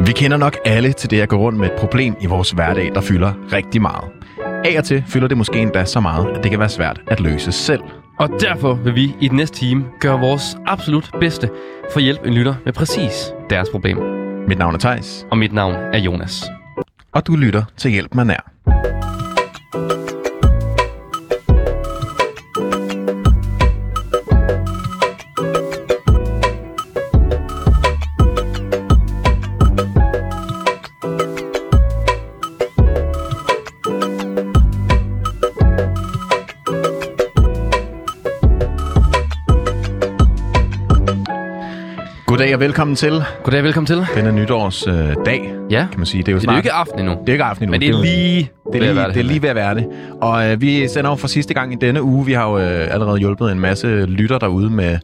Vi kender nok alle til det at gå rundt med et problem i vores hverdag, der fylder rigtig meget. Af og til fylder det måske endda så meget, at det kan være svært at løse selv. Og derfor vil vi i den næste time gøre vores absolut bedste for at hjælpe en lytter med præcis deres problem. Mit navn er Tejs, Og mit navn er Jonas. og du lytter til Hjælp mig nær. Goddag og velkommen til Goddag, velkommen til. denne nytårsdag, øh, dag, Ja, kan man sige. Det er jo det er jo ikke aften endnu. det er ikke aften endnu. Men det er lige Det er lige, det er lige ved at være det. Og øh, vi sender jo for sidste gang i denne uge. Vi har jo øh, allerede hjulpet en masse lytter derude med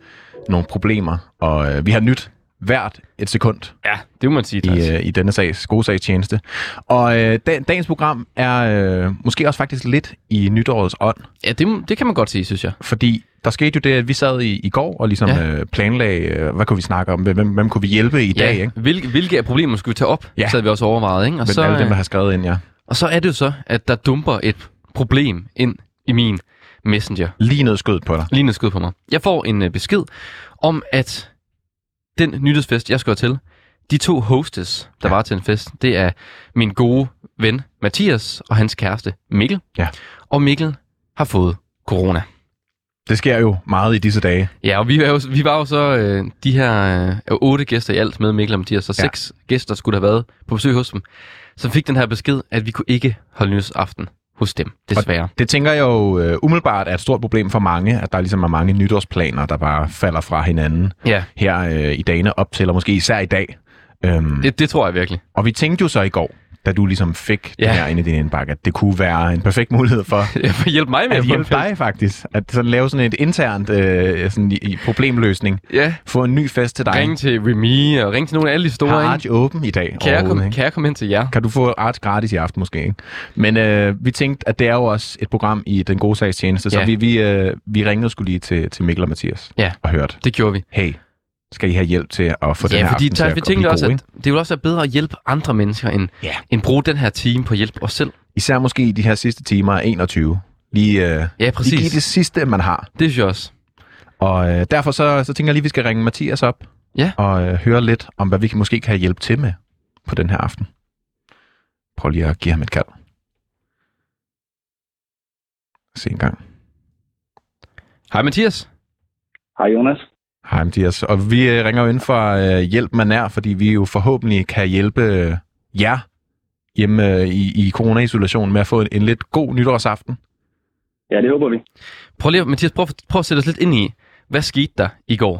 nogle problemer. Og øh, vi har nyt hvert et sekund Ja, det må man sige, i, øh, i denne sags, gode sags tjeneste. Og øh, da, dagens program er øh, måske også faktisk lidt i nytårets ånd. Ja, det, det kan man godt sige, synes jeg. Fordi der skete jo det, at vi sad i, i går og ligesom Ja. øh, planlagde, øh, hvad kunne vi snakke om? Hvem, hvem kunne vi hjælpe i dag? Ikke? hvilke, hvilke af problemer skulle vi tage op? Ja. Så havde vi også overvejet, ikke? Og Men så, alle dem, der øh, har skrevet ind, ja. og så er det jo så, at der dumper et problem ind i min messenger. Lige noget skød på dig. Lige noget skud på mig. Jeg får en øh, besked om, at den nytårsfest, jeg skal til, de to hostes, der Ja. var til en fest, det er min gode ven Mathias og hans kæreste Mikkel. Ja. Og Mikkel har fået corona. Det sker jo meget i disse dage. Ja, og vi, er jo, vi var jo så øh, de her øh, otte gæster i alt med Mikkel og Mathias, så Ja. seks gæster skulle have været på besøg hos dem, som fik den her besked, at vi kunne ikke holde nytårsaften hos dem, desværre. Det tænker jeg jo øh, umiddelbart er et stort problem for mange, at der ligesom er mange nytårsplaner, der bare falder fra hinanden Ja, her øh, i dagene op til, og måske især i dag. Øhm, det, det tror jeg virkelig. og vi tænkte jo så i går, da du ligesom fik ja. Det her ind i din indbakke, at det kunne være en perfekt mulighed for vil hjælpe mig med at en hjælpe dig faktisk. At sådan lave sådan et internt øh, sådan i, i problemløsning. Ja, Få en ny fest til dig. ring til Remy og ring til nogle af alle de store. Har ikke? Arch åben i dag Kan jeg, komme, ikke? kan jeg komme ind til jer? Kan du få Arch gratis i aften måske, ikke? Men øh, vi tænkte, at det er jo også et program i den gode sags tjeneste, så Ja. vi, vi, øh, vi ringede skulle lige til, til Mikkel og Mathias Ja. og hørte, Det gjorde vi. hey, skal I have hjælp til at få den ja, her fordi aften til Thijs, at, vi at blive tænkte også, god, at det vil også være bedre at hjælpe andre mennesker, end, Ja. end bruge den her time på at hjælpe os selv. Især måske i de her sidste timer af 21. Lige, øh, Ja, lige præcis. give det sidste, man har. Det synes jeg også. Og øh, derfor så, så tænker jeg lige, at vi skal ringe Mathias op Ja. og øh, høre lidt om, hvad vi kan, måske kan hjælpe til med på den her aften. Prøv lige at give ham et kald. Se en gang. Hej Mathias. Hej Jonas. Hej Mathias. Og vi øh, ringer jo ind for øh, hjælp med nær, fordi vi jo forhåbentlig kan hjælpe øh, jer hjemme øh, i, i corona-isolation med at få en, en lidt god nytårsaften. Ja, det håber vi. Prøv lige, Mathias, prøv, prøv at sætte os lidt ind i, hvad skete der i går?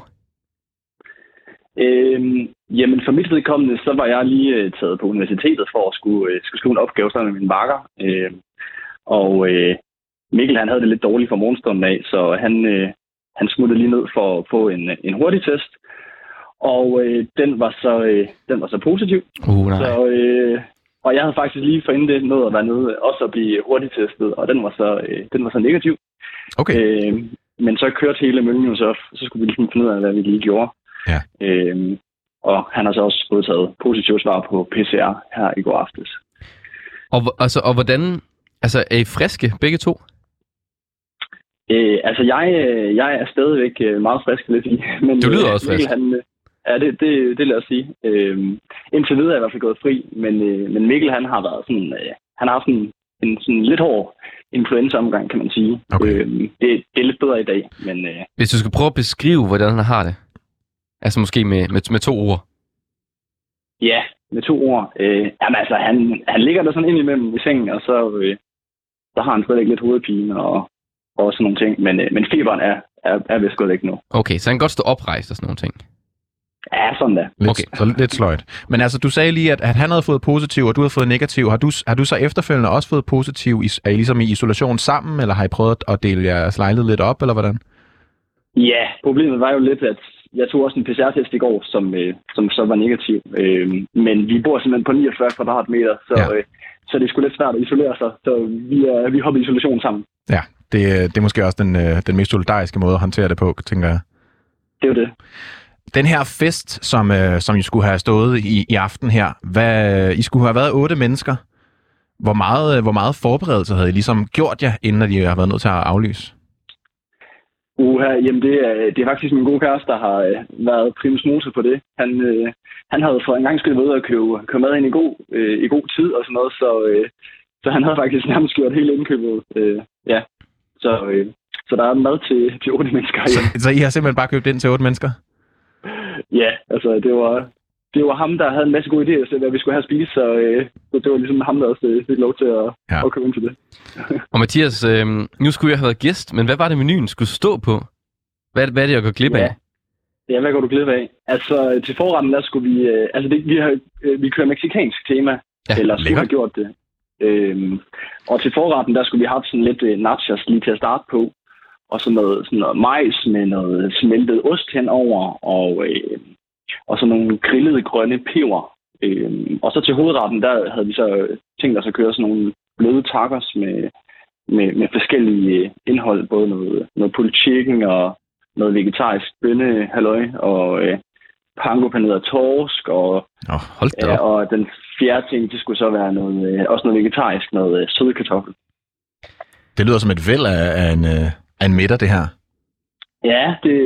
Øhm, jamen, for mit vedkommende, så var jeg lige øh, taget på universitetet for at skulle, øh, skulle skrive en opgave sammen med min bakker. Øh, og øh, Mikkel, han havde det lidt dårligt fra morgenstunden af, så han, øh, han smuttede lige ned for at få en, en hurtig test. Og øh, den, var så, øh, den var så positiv. Uh, nej. Så, øh, og jeg havde faktisk lige forinden det nået at være nede, også at blive hurtigtestet, og den var så, øh, den var så negativ. Okay. Øh, men så kørte hele møllen jo så, så skulle vi ligesom finde ud af, hvad vi lige gjorde. Ja. Øh, og han har så også fået taget positivt svar på PCR her i går aftes. Og, altså, og hvordan... Altså, er I friske, begge to? Øh, altså, jeg, øh, jeg er stadigvæk øh, meget frisk lidt i. Men, Du lyder øh, også frisk. Han, ja, det, det, det lader jeg sige. Øh, indtil videre er jeg i hvert fald gået fri, men, øh, men Mikkel han har været sådan... Øh, han har haft en, en sådan lidt hård influenza-omgang, kan man sige. Okay. Øh, det, det er lidt bedre i dag, men... Øh, Hvis du skal prøve at beskrive, hvordan han har det. Altså måske med, med, med to ord. Ja, med to ord. Øh, jamen altså, han, han ligger der sådan ind imellem i sengen, og så, øh, så har han stadigvæk lidt hovedpine og, og sådan nogle ting. Men, øh, men feberen er, er, er vist gået væk nu. Okay, så han kan godt stå oprejst og sådan nogle ting. Ja, sådan da. Lidt, Okay. så lidt sløjt. Men altså, du sagde lige, at, at han havde fået positiv, og du havde fået negativ. Har du, har du så efterfølgende også fået positiv? Er I ligesom i isolation sammen, eller har I prøvet at dele jeres lejlighed lidt op, eller hvordan? Ja, problemet var jo lidt, at jeg tog også en PCR-test i går, som, øh, som så var negativ. Øh, men vi bor simpelthen på 49 kvadratmeter, så, Ja. øh, så det er sgu lidt svært at isolere sig. Så vi er, vi hopper i isolation sammen. Ja, det, det er måske også den, øh, den mest solidariske måde at håndtere det på, tænker jeg. Det er det. Den her fest, som, øh, som I skulle have stået i, i aften her, hvad, I skulle have været otte mennesker. Hvor meget, øh, hvor meget forberedelse havde I ligesom gjort jer, inden at I har været nødt til at aflyse? Uha, jamen det er, det er faktisk min gode kæreste, der har øh, været primus motor på det. Han, øh, han havde for en gang skyld været ude og købe, købe mad ind i god, øh, i god tid og sådan noget, så, øh, så han havde faktisk nærmest gjort hele indkøbet. Øh, ja, så, øh, så der er mad til, til otte mennesker Så, igen. så I har simpelthen bare købt ind til otte mennesker? Ja, altså det var, det var ham, der havde en masse gode idéer til, hvad vi skulle have at spise, så, øh, så det var ligesom ham, der også øh, fik lov til at, Ja. ja. at købe ind til det. Og Mathias, øh, nu skulle jeg have været gæst, men hvad var det, menuen skulle stå på? Hvad, hvad er det, jeg går glip af? Ja. Ja, hvad går du glip af? Altså, til forretten, der skulle vi... Øh, altså, det, vi, har, øh, vi kører meksikansk tema, Ja, ja, eller skulle lækkert. have gjort det. Øhm, og til forretten, der skulle vi have sådan lidt øh, nachos lige til at starte på. Og så noget, sådan noget majs med noget smeltet ost henover, og, øh, og så nogle grillede grønne peber. Øhm, og så til hovedretten, der havde vi så tænkt os at køre sådan nogle bløde tacos med, med, med forskellige øh, indhold. Både noget, noget pulled chicken og noget vegetarisk bønne, halløj, og øh, pango paneret torsk, og, Oh, Hold da op. og den fjerde ting, det skulle så være noget, øh, også noget vegetarisk, noget øh, søde kartoffel. det lyder som et væld af, af, en, øh, af en middag, det her. Ja, det,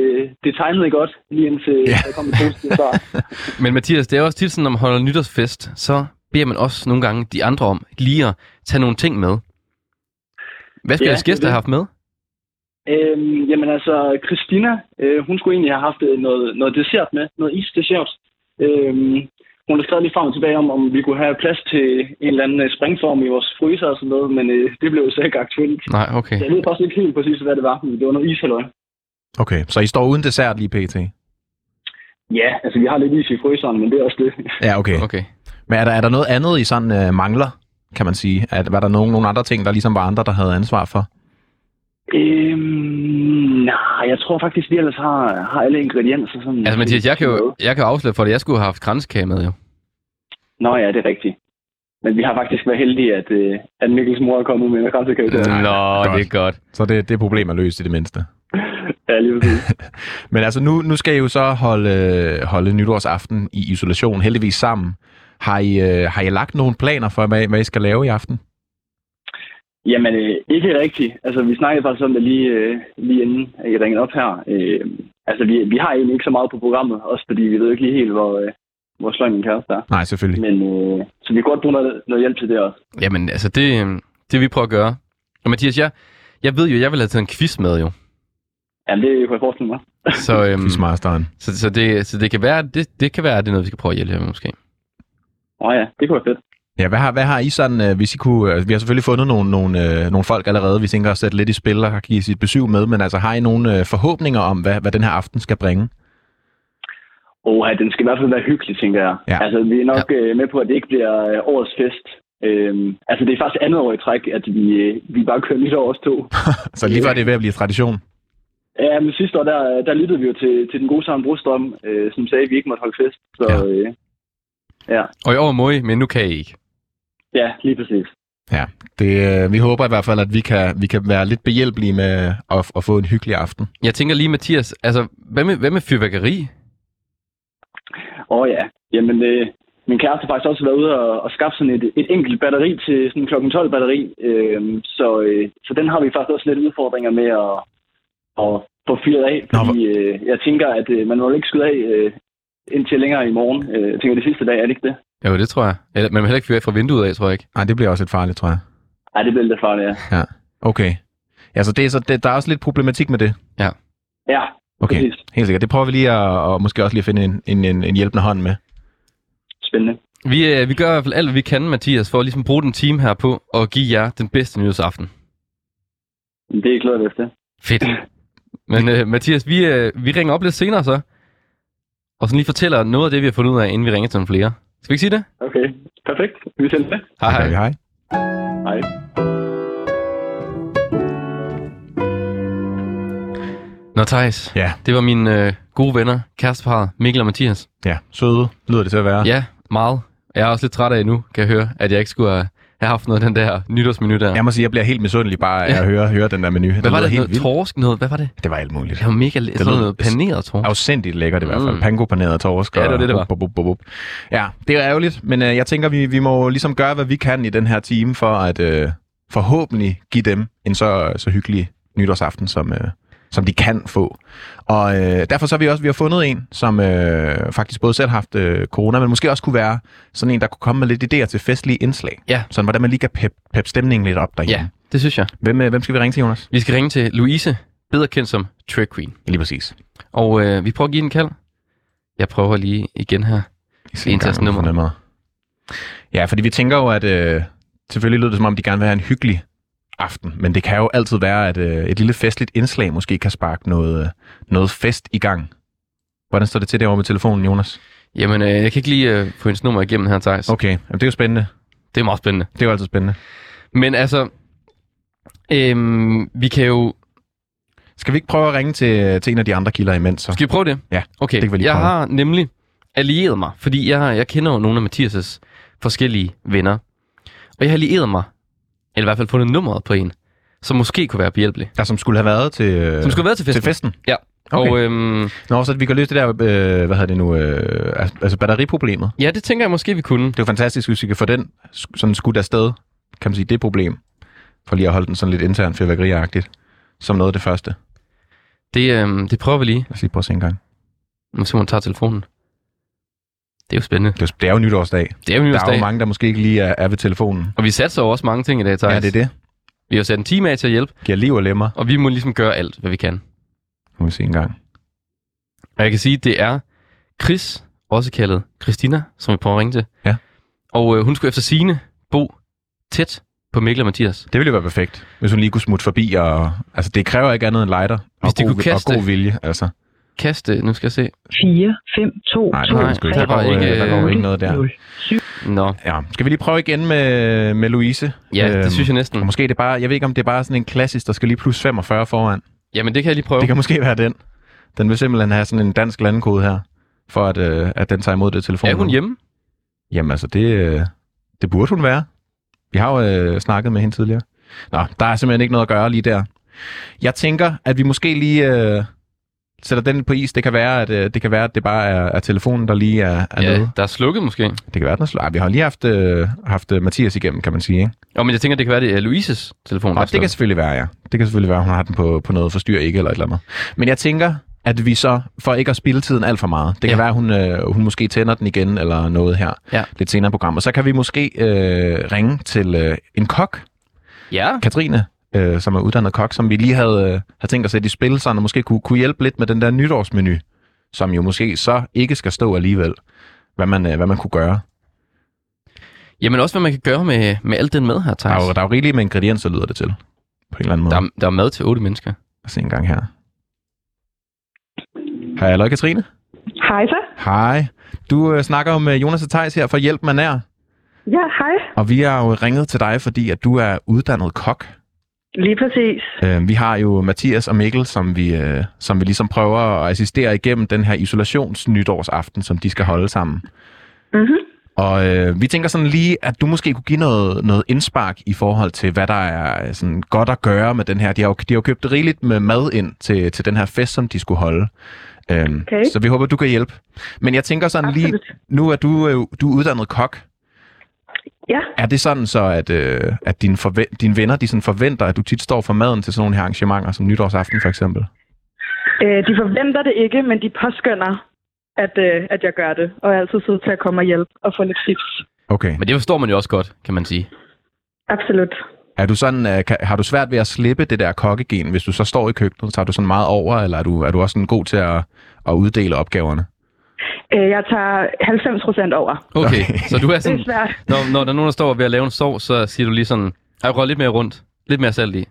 det tegnede godt, lige indtil Ja. der kom et positivt svar. Men Mathias, det er også tit sådan, når man holder nytårsfest, så beder man også nogle gange de andre om lige at tage nogle ting med. Hvad skal Ja, jeres er gæster have haft med? Øhm, jamen altså, Christina, øh, hun skulle egentlig have haft øh, noget, noget dessert med, noget isdessert. Øhm, hun har skrevet lige frem og tilbage om, om vi kunne have plads til en eller anden øh, springform i vores fryser og sådan noget, men øh, det blev jo så ikke aktuelt. Nej, okay. Så jeg ved faktisk ikke helt præcis, hvad det var, men det var noget ishalløj. Okay, så I står uden dessert lige pt. Ja, altså vi har lidt is i fryseren, men det er også det. Ja, okay. Okay. Men er der, er der noget andet, I sådan øh, mangler, kan man sige? Er, var der nogen, nogle andre ting, der ligesom var andre, der havde ansvar for? Øhm, nej, jeg tror faktisk, vi ellers har, har alle ingredienser. Sådan, Altså Mathias, jeg kan jo jeg kan afsløre for det, jeg skulle have haft kransekage med jo. Nå ja, det er rigtigt. Men vi har faktisk været heldige, at, øh, at Mikkels mor er kommet med en kransekage. Nå, godt. det er godt. Så det, det problem er løst i det mindste. Ja, lige. Men altså, nu, nu skal I jo så holde, øh, holde nytårsaften i isolation, heldigvis sammen. Har I, øh, har I lagt nogle planer for, hvad, hvad I skal lave i aften? Jamen, øh, ikke rigtigt. Altså, vi snakkede faktisk om det lige, øh, lige inden at I ringede op her. Øh, altså, vi, vi har egentlig ikke så meget på programmet, også fordi vi ved ikke lige helt, hvor, øh, hvor sløj min kæreste er. Nej, selvfølgelig. Men, øh, så vi kan godt bruge noget, noget hjælp til det også. Jamen, altså det, øh, det vi prøve at gøre. Og Mathias, jeg, jeg ved jo, jeg vil have taget en quiz med jo. Jamen, det kunne jeg forestille mig. Så, øhm, Quizmasteren. så, så, det, så det kan være, det, det kan være, at det er noget, vi skal prøve at hjælpe med måske. Åh oh, ja, det kunne være fedt. Ja, hvad har, hvad har I sådan, øh, hvis I kunne, øh, vi har selvfølgelig fundet nogle, nogle, øh, nogle folk allerede, vi tænker at sætte lidt i spil og har givet sit besøg med, men altså har I nogle forhåbninger om, hvad, hvad den her aften skal bringe? Og ja, den skal i hvert fald være hyggelig, tænker jeg. Ja. Altså, vi er nok ja. med på, at det ikke bliver øh, årets fest. Øhm, altså, det er faktisk andet år i træk, at vi, øh, vi bare kører nytår os to. Så lige før det er ved at blive tradition. Ja, men sidste år, der, der lyttede vi jo til, til den gode Søren Brostrøm, øh, som sagde, at vi ikke måtte holde fest. Så Ja. ja, øh, ja, Og i år må I, men nu kan I ikke. Ja lige præcis. Ja, det, øh, vi håber i hvert fald, at vi kan, vi kan være lidt behjælpelige med at, at få en hyggelig aften. Jeg tænker lige, Mathias, altså, hvad med, hvad med fyrværkeri? Åh oh, ja, jamen øh, min kæreste har faktisk også været ude og, og skaffe sådan et, et enkelt batteri til sådan klokken 12 batteri. Øh, så, øh, så den har vi faktisk også lidt udfordringer med at, at få fyret af. Nå, Fordi øh, jeg tænker, at øh, man må ikke skyde af øh, indtil længere i morgen. Øh, jeg tænker, det sidste dag, er det ikke det? Jo, det tror jeg. Eller, man vil heller ikke fyre fra vinduet af, tror jeg ikke. Nej, det bliver også lidt farligt, tror jeg. Nej, det bliver lidt farligt, ja. Okay. Ja, så, det er, så det, der er også lidt problematik med det. Ja, Okay, præcis. helt sikkert. Det prøver vi lige at, og måske også lige at finde en, en, en, en hjælpende hånd med. Spændende. Vi, øh, vi gør i hvert fald alt, hvad vi kan, Mathias, for at ligesom bruge den team her på og give jer den bedste nyhedsaften. Det er jeg til. Fedt. Men øh, Mathias, vi, øh, vi ringer op lidt senere så, og så lige fortæller noget af det, vi har fundet ud af, inden vi ringer til nogle flere. Skal vi ikke sige det? Okay, perfekt. Vi sender det. Hej hej. Okay, hej. Hej. Nå, Thijs. Ja, Det var mine øh, gode venner, kæresteparret, Mikkel og Mathias. ja. Søde lyder det til at være. Ja, meget. Jeg er også lidt træt af nu, kan jeg høre, at jeg ikke skulle have, have haft noget af den der nytårsmenu der. Jeg må sige, jeg bliver helt misundelig bare af at høre, høre den der menu. hvad var lyder det? helt Noget vildt. torsk? Noget, hvad var det? Det var alt muligt. Det var mega læ- sådan noget paneret torsk. Afsindigt lækkert i hvert fald. Mm. Pango paneret torsk. Ja, det var det, det var. bup, bup, bup, bup. Ja, det er ærgerligt, men øh, jeg tænker, vi, vi må ligesom gøre, hvad vi kan i den her time, for at øh, forhåbentlig give dem en så, så hyggelig nytårsaften, som, øh, som de kan få. Og øh, derfor så har vi også vi har fundet en, som øh, faktisk både selv har haft øh, corona, men måske også kunne være sådan en, der kunne komme med lidt idéer til festlige indslag. Ja. Sådan, hvordan man lige kan pep, pep stemningen lidt op derhjemme. Ja, det synes jeg. Hvem, øh, hvem skal vi ringe til, Jonas? Vi skal ringe til Louise, bedre kendt som Trick Queen. Lige præcis. Og øh, vi prøver at give den en kald. Jeg prøver lige igen her. Se Indtast engang, om vi får nummeret. nummeret. Ja, fordi vi tænker jo, at øh, selvfølgelig lyder det som om, de gerne vil have en hyggelig aften, men det kan jo altid være, at øh, et lille festligt indslag måske kan sparke noget, øh, noget fest i gang. Hvordan står det til derovre med telefonen, Jonas? Jamen, øh, jeg kan ikke lige øh, få hendes nummer igennem her, Thijs. Okay, Jamen, det er jo spændende. Det er meget spændende. Det er jo altid spændende. Men altså, øhm, vi kan jo... Skal vi ikke prøve at ringe til, til en af de andre kilder imens? Så? Skal vi prøve det? Ja, Okay, det kan vi lige jeg prøve. har nemlig allieret mig, fordi jeg, jeg kender jo nogle af Mathias' forskellige venner. Og jeg har allieret mig, eller i hvert fald fundet nummeret på en, som måske kunne være behjælpelig. Der som skulle have været til, øh, Som skulle have været til festen. til festen? Ja. Okay. Og øhm, Nå, så vi kan løse det der, øh, hvad hedder det nu, øh, altså- altså batteriproblemet. ja, det tænker jeg måske, vi kunne. Det er jo fantastisk, hvis vi kan få den sådan skudt afsted, kan man sige, det problem, for lige at holde den sådan lidt intern fyrværkeriagtigt, som noget af det første. Det, øhm, det prøver vi lige. Lad os lige prøve at se en gang. Nu man tage telefonen. Det er jo spændende. Det er, jo- det er jo nytårsdag. Det er jo Der er nytårsdag. jo mange, der måske ikke lige er, er ved telefonen. Og vi satser jo også mange ting i dag, Thijs. Ja, det er det. Vi har sat en time af til at hjælpe, Giver liv og lemmer. og vi må ligesom gøre alt, hvad vi kan. Nu må vi se en gang. Og jeg kan sige, at det er Chris, også kaldet Christina, som vi prøver at ringe til. Ja. Og øh, hun skulle efter sine bo tæt på Mikkel og Mathias. Det ville jo være perfekt, hvis hun lige kunne smutte forbi. Og, altså, det kræver ikke andet end lighter Hvis og, de god, kunne kaste- og god vilje. Altså. Kaste, nu skal jeg se. 4, 5, 2, Nej, det 2, kan Nej, vi sgu ikke. Der der går, var ikke, der går ikke noget der. 0, 7. Nå, Ja. Skal vi lige prøve igen med, med Louise? ja, Øhm, det synes jeg næsten. Og måske er det bare, jeg ved ikke om det er bare sådan en klassisk, der skal lige plus 45 foran. Jamen, det kan jeg lige prøve. Det kan måske være den. Den vil simpelthen have sådan en dansk landkode her, for at, øh, at den tager imod det telefon. Er hun hjemme? Jamen altså, det, øh, det burde hun være. Vi har jo øh, snakket med hende tidligere. Nå, der er simpelthen ikke noget at gøre lige der. Jeg tænker, at vi måske lige øh, sætter den på is. Det kan være, at øh, det kan være, at det bare er, er telefonen, der lige er, er Ja, nede. der er slukket måske. Det kan være, at den er. Ej, Vi har lige haft, øh, haft øh, Mathias igennem, kan man sige. Ikke? Jo, men jeg tænker, det kan være, det er Louises telefon. der er Og det kan slukket. selvfølgelig være, ja. Det kan selvfølgelig være, at hun har den på, på noget forstyr ikke, eller et eller andet. Men jeg tænker, at vi så, for ikke at spille tiden alt for meget, det kan Ja. være, at hun, øh, hun måske tænder den igen, eller noget her, Ja. lidt senere i programmet. Så kan vi måske øh, ringe til øh, en kok, Ja, Katrine, øh, som er uddannet kok, som vi lige havde, øh, havde tænkt at sætte i spil, så han måske kunne, kunne hjælpe lidt med den der nytårsmenu, som jo måske så ikke skal stå alligevel, hvad man, øh, hvad man kunne gøre. jamen også, hvad man kan gøre med, med alt den mad her, Der Thijs. er, jo, der er jo rigeligt med ingredienser, lyder det til, på en eller anden måde. Der, er, der er mad til otte mennesker. Lad os se en gang her. Hej, hallo Katrine. Hej så. Hej. Du øh, snakker med Jonas og Theis her fra Hjælp Man Er, Ja, hej. og vi har jo ringet til dig, fordi at du er uddannet kok. Lige præcis. Øh, vi har jo Mathias og Mikkel, som vi, øh, som vi ligesom prøver at assistere igennem den her isolationsnytårsaften, som de skal holde sammen. Mm-hmm. Og øh, vi tænker sådan lige, at du måske kunne give noget, noget indspark i forhold til, hvad der er øh, sådan godt at gøre med den her. De har jo, de har jo købt rigeligt med mad ind til, til den her fest, som de skulle holde. Øhm, Okay. Så vi håber, du kan hjælpe. Men jeg tænker sådan lige, Absolut. nu er du, øh, du er uddannet kok. Ja. Er det sådan så, at, øh, at dine, forve- dine venner de sådan forventer, at du tit står for maden til sådan nogle her arrangementer, som nytårsaften for eksempel? Øh, de forventer det ikke, men de påskynder, at, øh, at jeg gør det. Og jeg er altid sød til at komme og hjælpe og få lidt tips. Okay. Men det forstår man jo også godt, kan man sige. Absolut. Er du sådan, øh, kan, har du svært ved at slippe det der kokkegen, hvis du så står i køkkenet, så tager du sådan meget over, eller er du, er du også sådan god til at, at uddele opgaverne? Øh, jeg tager 90 procent over. Okay, så du er Det sådan, er svært. når, når der er nogen, der står ved at lave en sovs, så siger du lige sådan, jeg rører lidt mere rundt, lidt mere salt i.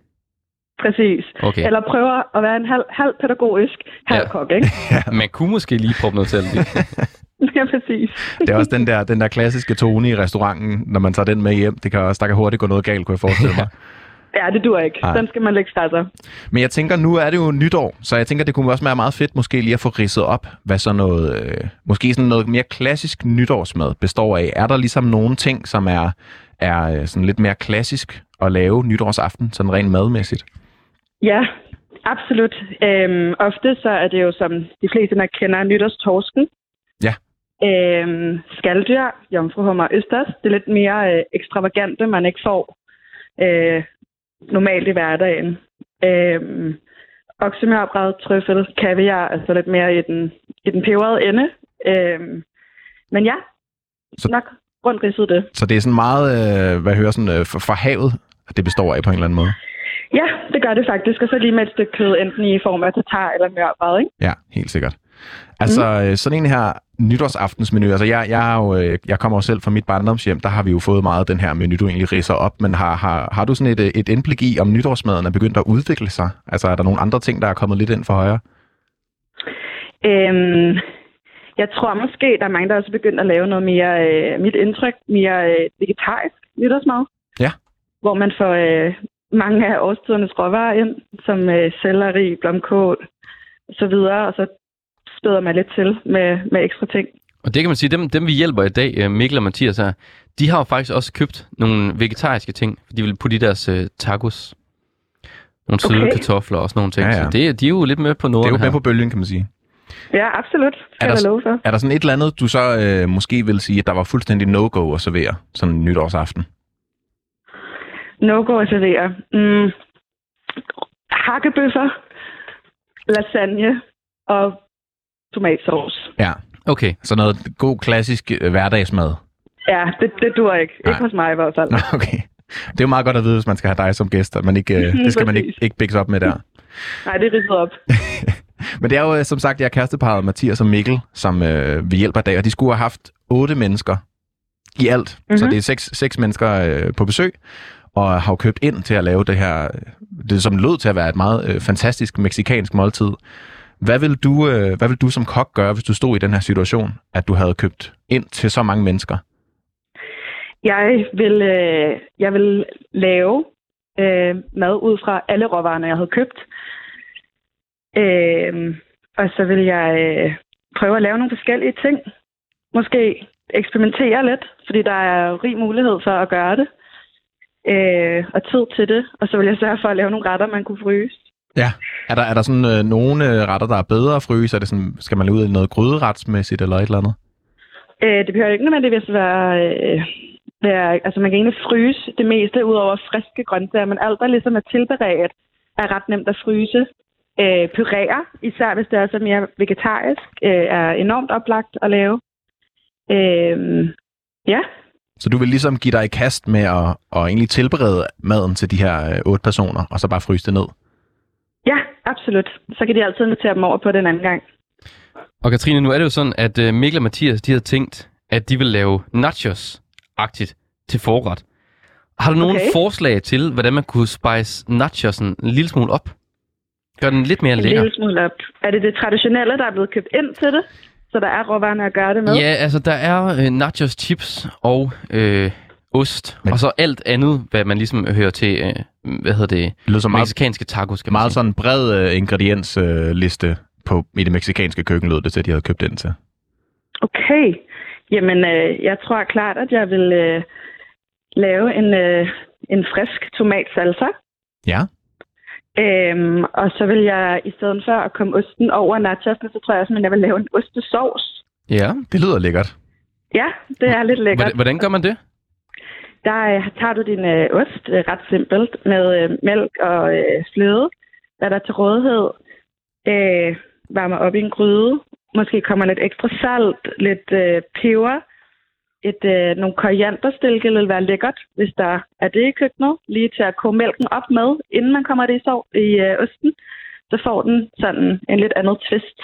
Præcis. Okay, Eller prøver at være en halv, halv pædagogisk, halv Ja. kok, ikke? man kunne måske lige proppe noget salt i. ja, præcis. Det er også den der, den der klassiske tone i restauranten, når man tager den med hjem. Det kan også, der kan hurtigt gå noget galt, kunne jeg forestille mig. Ja, det dur ikke. Nej. Den skal man lægge fra sig. Men jeg tænker, nu er det jo nytår, så jeg tænker, det kunne også være meget fedt måske lige at få ridset op, hvad sådan noget, øh, måske sådan noget mere klassisk nytårsmad består af. Er der ligesom nogle ting, som er, er øh, sådan lidt mere klassisk at lave nytårsaften, sådan rent madmæssigt? Ja, absolut. Øhm, ofte så er det jo, som de fleste nok kender, nytårstorsken. Ja. Øhm, skalddyr, jomfruhummer og østers. Det er lidt mere øh, ekstravagante, man ikke får øh, normalt i hverdagen. Øhm, oksemørbræd, trøffel, kaviar, altså lidt mere i den, i den peberede ende. Øhm, men ja, Så- nok rundt ridset det. Så det er sådan meget, øh, hvad hører, sådan, øh, fra, havet, at det består af på en eller anden måde. Ja, det gør det faktisk. Og så lige med et stykke kød, enten i form af tatar eller mørbræd, ikke? Ja, helt sikkert. Altså, mm. sådan en her nytårsaftensmenu, altså jeg, jeg, er jo, øh, jeg kommer jo selv fra mit barndomshjem, der har vi jo fået meget af den her menu, du egentlig ridser op, men har, har, har du sådan et, øh, et indblik i, om nytårsmaden er begyndt at udvikle sig? Altså, er der nogle andre ting, der er kommet lidt ind for højre? Øhm, jeg tror måske, der er mange, der også er begyndt at lave noget mere, øh, mit indtryk, mere øh, vegetarisk nytårsmad. Ja. Hvor man får øh, mange af årstidernes råvarer ind, som øh, selleri, blomkål og så videre, og så spæder man lidt til med, med ekstra ting. Og det kan man sige, dem, dem vi hjælper i dag, øh, Mikkel og Mathias her, de har jo faktisk også købt nogle vegetariske ting. De vil putte i deres øh, tacos. Nogle søde Okay. kartofler og sådan nogle ting. Ja, Ja. Så det, de er jo lidt med på Det er noget jo her. med på bølgen, kan man sige. Ja, absolut. Er der- love for. Er der sådan et eller andet, du så øh, måske vil sige, at der var fuldstændig no-go at servere sådan en nytårsaften? No-go at servere. Mm, hakkebøffer, lasagne og tomatsauce. Ja, Okay. så noget god klassisk øh, hverdagsmad. Ja, det, det dur ikke. Nej. Ikke hos mig i hvert fald. Nå, okay. Det er jo meget godt at vide, hvis man skal have dig som gæst, at man ikke, øh, det skal man ikke, ikke bækkes op med der. Nej, det er ridset op. Men det er jo øh, som sagt, jeg er kæresteparret Mathias og Mikkel, som øh, vi hjælper i dag, og de skulle have haft otte mennesker i alt. Mm-hmm. Så Mhm. det er seks, seks mennesker øh, på besøg, og har jo købt ind til at lave det her, det som lød til at være et meget øh, fantastisk meksikansk måltid. Hvad vil, du, øh, hvad vil du som kok gøre, hvis du stod i den her situation, at du havde købt ind til så mange mennesker? Jeg vil, øh, jeg vil lave øh, mad ud fra alle råvarerne, jeg havde købt. Øh, og så vil jeg øh, prøve at lave nogle forskellige ting. Måske eksperimentere lidt, fordi der er rig mulighed for at gøre det. Øh, og tid til det. Og så vil jeg sørge for at lave nogle retter, man kunne fryse. Ja. Er der, er der sådan øh, nogle øh, retter, der er bedre at fryse? Er det sådan, skal man ud i noget gryderetsmæssigt eller et eller andet? Øh, det behøver ikke nødvendigvis være, øh, være... Altså, man kan egentlig fryse det meste ud over friske grøntsager, men alt, der ligesom er tilberedt, er ret nemt at fryse. Øh, puréer, især hvis det er så mere vegetarisk, øh, er enormt oplagt at lave. Øh, ja, Så du vil ligesom give dig i kast med at, at egentlig tilberede maden til de her øh, otte personer, og så bare fryse det ned? Ja, absolut. Så kan de altid invitere dem over på den anden gang. Og Katrine, nu er det jo sådan, at øh, Mikkel og Mathias, de havde tænkt, at de vil lave nachos-agtigt til forret. Har du nogle Okay. forslag til, hvordan man kunne spice nachosen en lille smule op? Gør den lidt mere En lækker? lille smule op. Er det det traditionelle, der er blevet købt ind til det? Så der er råvarerne at gøre det med? Ja, altså der er øh, nachos chips og øh, ost, Men- og så alt andet, hvad man ligesom hører til, øh, hvad hedder det, Det lyder meget, meksikanske tacos, kan man meget sige. sådan bred øh, ingrediensliste øh, på, i det meksikanske køkken, lød det til, at de havde købt ind til. Okay. Jamen, øh, jeg tror klart, at jeg vil øh, lave en, øh, en frisk tomatsalsa. Ja, Øhm, og så vil jeg, i stedet for at komme osten over nachosene, så tror jeg også, at jeg vil lave en ostesauce. Ja, det lyder lækkert. Ja, det er lidt lækkert. hvordan, hvordan gør man det? Der øh, tager du din øh, ost øh, ret simpelt med øh, mælk og øh, fløde, hvad der er til rådighed. Øh, varmer op i en gryde. Måske kommer lidt ekstra salt, lidt øh, peber. Et, øh, nogle korianderstilke vil være lækkert, hvis der er det i køkkenet. Lige til at koge mælken op med, inden man kommer det i, sov, i øh, osten. Så får den sådan en lidt andet twist.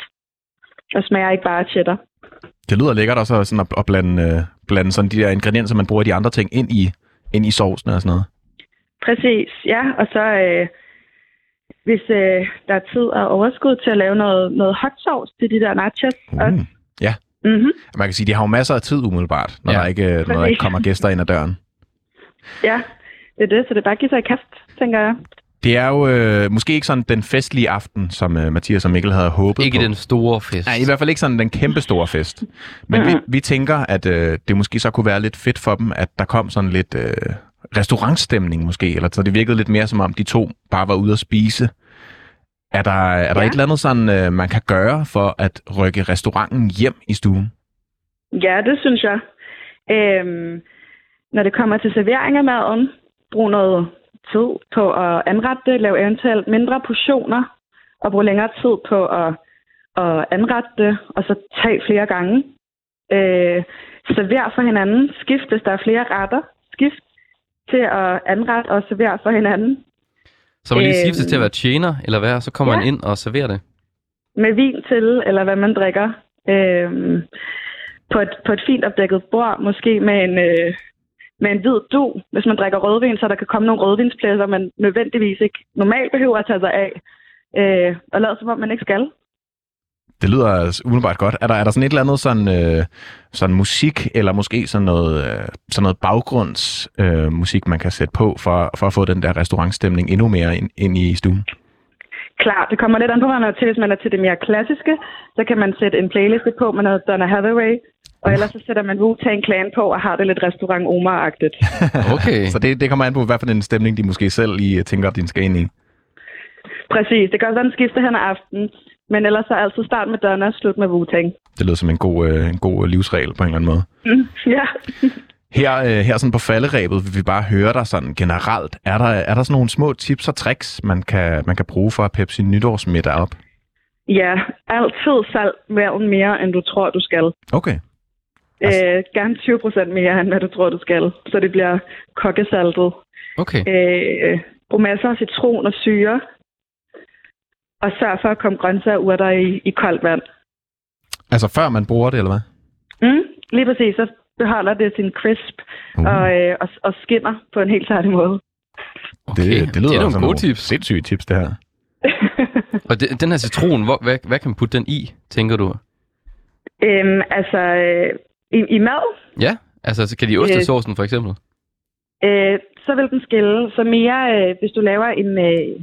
Og smager ikke bare cheddar. Det lyder lækkert også sådan at, at blande, øh, blande sådan de der ingredienser, man bruger i de andre ting, ind i, ind i sovsen og sådan noget. Præcis, ja. Og så øh, hvis øh, der er tid og overskud til at lave noget, noget hot sauce til de der nachos. også. Mm. Ja, Mm-hmm. man kan sige, de har jo masser af tid umiddelbart, når, Ja. der ikke, når der ikke kommer gæster ind ad døren. Ja, det er det, så det er bare at give sig i kast, tænker jeg. Det er jo øh, måske ikke sådan den festlige aften, som øh, Mathias og Mikkel havde håbet Ikke på. den store fest. Nej, i hvert fald ikke sådan den kæmpe store fest. Men vi, vi tænker, at øh, det måske så kunne være lidt fedt for dem, at der kom sådan lidt øh, restaurantstemning måske, eller så det virkede lidt mere som om de to bare var ude at spise. Er der, er der Ja. et eller andet sådan, øh, man kan gøre for at rykke restauranten hjem i stuen? Ja, det synes jeg. Øhm, når det kommer til servering af maden, brug noget tid på at anrette det, lave eventuelt mindre portioner, og bruge længere tid på at, at anrette det, og så tage flere gange. Øh, server for hinanden. Skift, hvis der er flere retter. Skift til at anrette og servere for hinanden. Så man lige Øhm. skiftes til at være tjener, eller hvad? Så kommer Ja. man ind og serverer det. med vin til, eller hvad man drikker. Øhm, på, et, på et fint opdækket bord, måske med en, øh, med en hvid du. Hvis man drikker rødvin, så der kan komme nogle rødvinspladser, man nødvendigvis ikke normalt behøver at tage sig af. Øh, og lade som om, man ikke skal. Det lyder altså umiddelbart godt. Er der, er der sådan et eller andet sådan, øh, sådan musik, eller måske sådan noget, øh, sådan noget baggrundsmusik, øh, musik, man kan sætte på, for, for at få den der restaurantstemning endnu mere ind, ind i stuen? Klar, det kommer lidt an på, hvad man er til. Hvis man er til det mere klassiske, så kan man sætte en playlist på med noget Donna Hathaway. Og ellers så sætter man Wu-Tang Clan på og har det lidt restaurant Omar-agtigt. Okay. Så det, det kommer an på, hvad for en stemning, de måske selv lige tænker, at de skal ind i. Præcis, det være, den skifter hen ad aftenen. Men ellers så altid start med Donna, slut med Wu-Tang. Det lyder som en god, øh, en god livsregel på en eller anden måde. Mm, ja. Her, øh, her sådan på falderæbet vil vi bare høre dig sådan generelt. Er der, er der sådan nogle små tips og tricks, man kan, man kan bruge for at peppe sin nytårsmiddag op? Ja, altid salt mere mere, end du tror, du skal. Okay. Altså- Øh, gerne 20 procent mere, end hvad du tror, du skal. Så det bliver kokkesaltet. Okay. Øh, brug masser af citron og syre. Og sørg for at komme grøntsager og urter i, i koldt vand. Altså før man bruger det, eller hvad? Mm, lige præcis, så beholder det sin crisp Uh. og, øh, og, og skinner på en helt særlig måde. okay. Det, det lyder det er nogle gode tips. sindssyge tips, det her. Og det, den her citron, hvor, hvad, hvad kan man putte den i, tænker du? øhm, altså, øh, i, i mad, Ja, altså så kan de ostesaucen for eksempel? øh, så vil den skille. Så mere, øh, hvis du laver en, øh,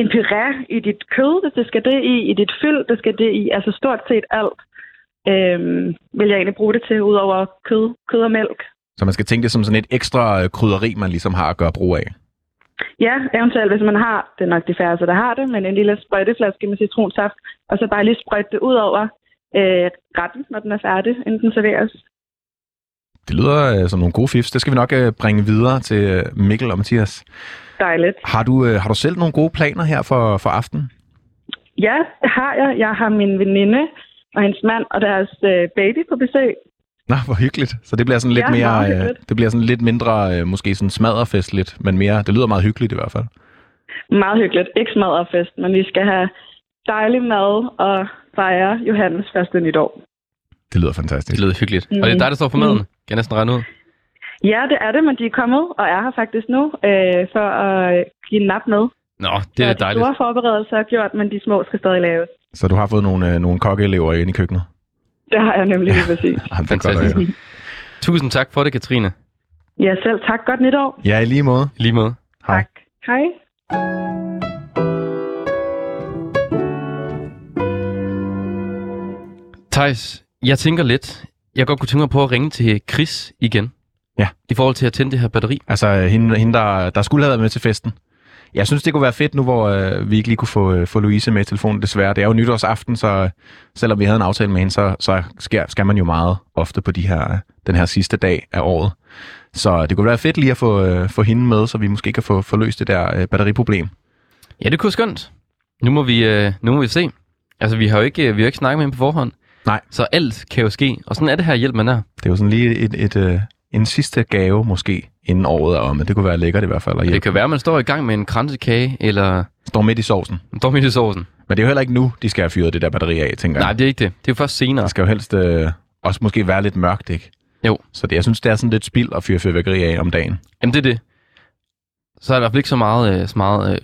en puré i dit kød, hvis det skal det i, i dit fyld, det skal det i, altså stort set alt, øh, vil jeg egentlig bruge det til, udover kød, kød og mælk. Så man skal tænke det som sådan et ekstra øh, krydderi, man ligesom har at gøre brug af. Ja, eventuelt hvis man har, det er nok de færreste, der har det, men en lille sprøjteflaske med citronsaft, og så bare lige sprøjte det ud over øh, retten, når den er færdig, inden den serveres. Det lyder øh, som nogle gode fifs. Det skal vi nok øh, bringe videre til øh, Mikkel og Mathias. Dejligt. Har du, øh, har du selv nogle gode planer her for, for aftenen? Ja, det har jeg. Jeg har min veninde og hendes mand og deres øh, baby på besøg. Nå, hvor hyggeligt. Så det bliver sådan lidt Ja, mere, øh, det bliver sådan lidt mindre, øh, måske sådan smadrefestligt, men mere, det lyder meget hyggeligt i hvert fald. Meget hyggeligt. Ikke smadret fest, men vi skal have dejlig mad og fejre Johannes første nytår. Det lyder fantastisk. Det lyder hyggeligt. Mm. Og det er dig, der står for maden. Kan jeg næsten regne ud? Ja, det er det, men de er kommet og er her faktisk nu øh, for at give en nap med. Nå, det er Så dejligt. De store forberedelser er gjort, men de små skal stadig laves. Så du har fået nogle, øh, nogle kokkeelever ind i køkkenet? Det har jeg nemlig lige præcis. Godt Fantastisk. høre. Tusind tak for det, Katrine. Ja, selv tak. Godt nytår. Ja, i lige måde. I Lige måde. Hej. Tak. Hej. Thijs, jeg tænker lidt, jeg godt kunne tænke mig på at ringe til Chris igen. Ja. I forhold til at tænde det her batteri. Altså hende, hende der, der skulle have været med til festen. Jeg synes, det kunne være fedt nu, hvor øh, vi ikke lige kunne få, øh, få Louise med i telefonen, desværre. Det er jo nytårsaften, så øh, selvom vi havde en aftale med hende, så, så skal, skal man jo meget ofte på de her, den her sidste dag af året. Så det kunne være fedt lige at få, øh, få hende med, så vi måske kan få, få løst det der øh, batteriproblem. Ja, det kunne skønt. Nu må vi, øh, nu må vi se. Altså, vi har jo ikke, vi har ikke snakket med hende på forhånd. Nej. Så alt kan jo ske. Og sådan er det her hjælp, man er. Det er jo sådan lige et, et, øh, en sidste gave måske, inden året er omme. Det kunne være lækkert i hvert fald. At Det kan være, at man står i gang med en kransekage, eller Står midt i sovsen. en dom i sovsen. Men det er jo heller ikke nu, de skal have fyret det der batteri af, tænker jeg. Nej, det er ikke det. Det er jo først senere. Det skal jo helst øh, også måske være lidt mørkt, ikke? Jo. Så det, jeg synes, det er sådan lidt spild at fyre fyrværkeri af om dagen. Jamen, det er det. Så er der i hvert fald ikke så meget, øh, så meget øh,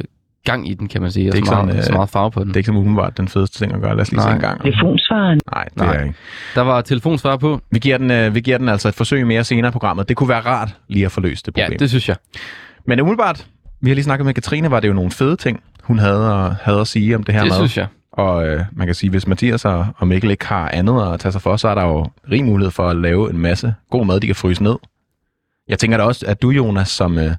gang i den, kan man sige. Og Det er så, ikke meget, sådan, øh, så meget farve på den. Det er ikke som umiddelbart den fedeste ting at gøre. Lad os lige se Nej. en gang. Telefonsvaren. Nej, det Nej. er ikke. Der var telefonsvar på. Vi giver, den, øh, vi giver den altså et forsøg mere senere i programmet. Det kunne være rart lige at få løst det Ja, problem. det synes jeg. Men umiddelbart, vi har lige snakket med Katrine, var det jo nogle fede ting, hun havde, at, havde at sige om det her Det mad. synes jeg. Og øh, man kan sige, hvis Mathias og, og Mikkel ikke har andet at tage sig for, så er der jo rig mulighed for at lave en masse god mad, de kan fryse ned. Jeg tænker da også, at du, Jonas, som, øh,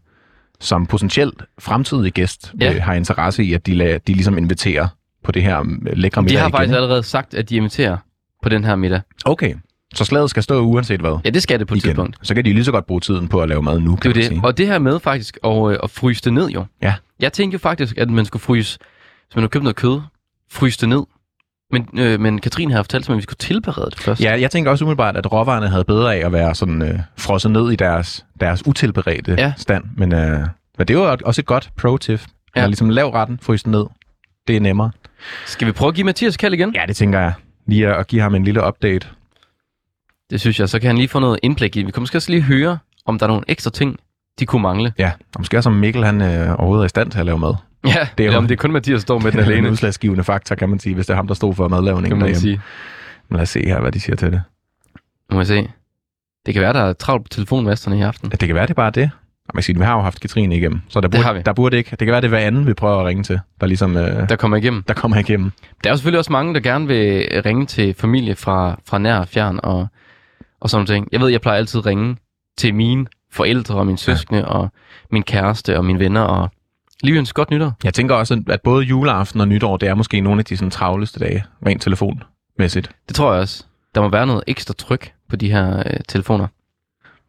som potentielt fremtidig gæst, Ja. øh, har interesse i, at de, la- de ligesom inviterer på det her øh, lækre De middag har igen. faktisk allerede sagt, at de inviterer på den her middag. Okay, så slaget skal stå uanset hvad. Ja, det skal det på et igen. tidspunkt. Så kan de lige så godt bruge tiden på at lave mad nu, Det kan er man jo sige. det. Og det her med faktisk at, øh, at fryse det ned jo. Ja. Jeg tænkte jo faktisk, at man skulle fryse, hvis man nu købte noget kød, fryse det ned. Men, øh, men Katrine har fortalt mig, at vi skulle tilberede det først. Ja, jeg tænker også umiddelbart, at råvarerne havde bedre af at være sådan øh, frosset ned i deres, deres utilberedte Ja. stand. Men, øh, men det er jo også et godt pro-tip. Ja. Ligesom lav retten, frys den ned. Det er nemmere. Skal vi prøve at give Mathias kald igen? Ja, det tænker jeg. Lige at, at give ham en lille update. Det synes jeg. Så kan han lige få noget indblik i. Vi kan måske også lige høre, om der er nogle ekstra ting, de kunne mangle. Ja, og måske også om Mikkel han øh, overhovedet er i stand til at lave mad. Ja, Det er jo- om det er kun Mathias, der står med den er en alene. udslagsgivende faktor, kan man sige, hvis det er ham, der stod for madlavningen Kan man derhjemme. sige. Men lad os se her, hvad de siger til det. Nu må jeg se. Det kan være, der er travlt på telefonmasterne i aften. Ja, det kan være, det er bare det. Og man kan sige, vi har jo haft Katrine igennem, så der Det har burde, vi. der burde ikke. Det kan være, det er hver anden, vi prøver at ringe til, der ligesom øh, Der kommer igennem. der kommer igennem. Der er jo selvfølgelig også mange, der gerne vil ringe til familie fra, fra nær og fjern og, og sådan ting. Jeg ved, jeg plejer altid at ringe til mine forældre og mine søskende og min kæreste og mine venner og lige ønske godt nytår. Jeg tænker også, at både juleaften og nytår, det er måske nogle af de sådan, travleste dage, rent telefonmæssigt. Det tror jeg også. Der må være noget ekstra tryk på de her øh, telefoner.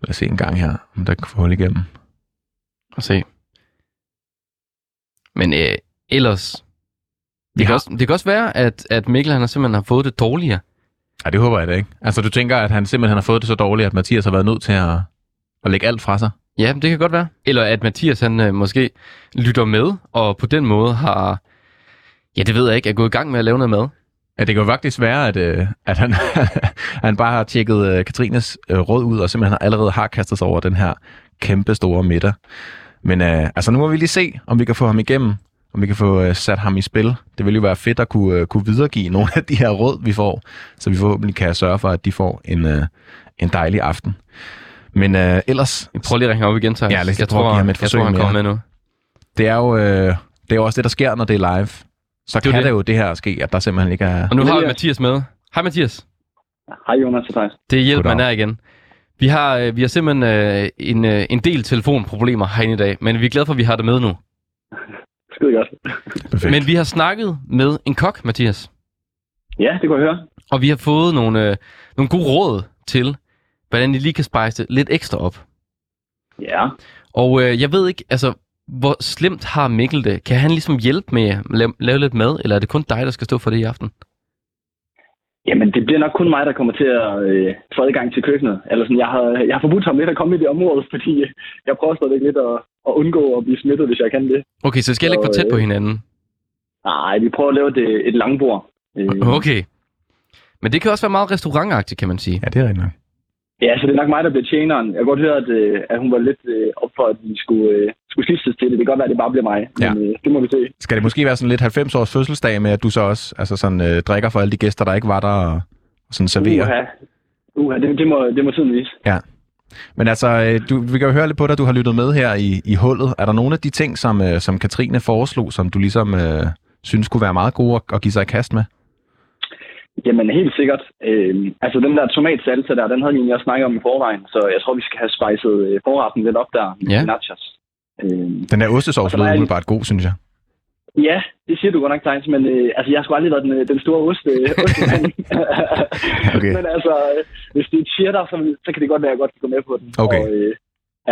Lad os se en gang her, om der kan få hul igennem. Og se. Men øh, ellers... Det kan, har- også, det kan også være, at, at Mikkel han har simpelthen har fået det dårligere. Ja, det håber jeg da ikke. Altså, du tænker, at han simpelthen har fået det så dårligt, at Mathias har været nødt til at, at lægge alt fra sig? Ja, det kan godt være. Eller at Mathias han øh, måske lytter med, og på den måde har... Ja, det ved jeg ikke, er gået i gang med at lave noget mad. Ja, det kan jo faktisk være, at, øh, at han, han bare har tjekket øh, Katrines øh, råd ud, og simpelthen allerede har kastet sig over den her kæmpe store middag. Men øh, altså, nu må vi lige se, om vi kan få ham igennem, om vi kan få øh, sat ham i spil. Det vil jo være fedt at kunne, øh, kunne videregive nogle af de her råd, vi får, så vi forhåbentlig kan sørge for, at de får en, øh, en dejlig aften. Men øh, ellers, Vi prøver lige at ringe op igen, Thijs. Ja, jeg at tror, jeg forsøg tror, han kommer med nu. det er jo, øh, det er jo også det, der sker, når det er live. Så Det er kan det. det jo det her ske, at der simpelthen ikke er... Og nu har vi. Mathias med. Hej Mathias. Hej Jonas og Thijs. Det er hjælp, man er igen. Vi har, øh, vi har simpelthen øh, en, øh, en del telefonproblemer herinde i dag, men vi er glade for, at vi har det med nu. Skide godt. Perfekt. Men vi har snakket med en kok, Mathias, Ja, det kunne jeg høre. og vi har fået nogle, øh, nogle gode råd til, hvordan I lige kan spejse det lidt ekstra op. Ja. Og øh, jeg ved ikke, altså, hvor slemt har Mikkel det? Kan han ligesom hjælpe med at lave, lave lidt mad, eller er det kun dig, der skal stå for det i aften? Jamen, det bliver nok kun mig, der kommer til at øh, få adgang til køkkenet. Eller sådan, jeg har, jeg har forbudt ham lidt at komme i det område, fordi jeg prøver stadig lidt at, at undgå at blive smittet, hvis jeg kan det. Okay, så skal jeg ikke for tæt på øh, hinanden. Nej, vi prøver at lave et, et langbord. Øh, Okay. Men det kan også være meget restaurantagtigt, kan man sige. Ja, det er rigtigt nok. Ja, så det er nok mig, der bliver tjeneren. Jeg kan godt høre, at, øh, at hun var lidt øh, op for, at vi skulle, øh, skulle skiftes til det. Det kan godt være, at det bare bliver mig. Ja. Men øh, det må vi se. Skal det måske være sådan lidt 90 års fødselsdag med, at du så også altså sådan, øh, drikker for alle de gæster, der ikke var der, og, sådan serverer? Uha. Uha, det, det, må, det må tiden vise. Men altså, du, vi kan jo høre lidt på dig, du har lyttet med her i, i hullet. Er der nogle af de ting, som, som Katrine foreslog, som du ligesom øh, synes kunne være meget gode at, at give sig i kast med? Jamen, helt sikkert. Øh, altså, den der tomatsalsa der, den havde egentlig også snakket om i forvejen. Så jeg tror, vi skal have spejset øh, forretten lidt op der med Ja. nachos. Øh, Den der ostesovs lød jeg- umiddelbart god, synes jeg. ja, det siger du godt nok, Thijs, men øh, altså, jeg har sgu aldrig været den, øh, den store ost, øh. Okay. Men altså, øh, hvis det er cheddar, så, så kan det godt være, at jeg godt kan gå med på den. Okay. Og, øh,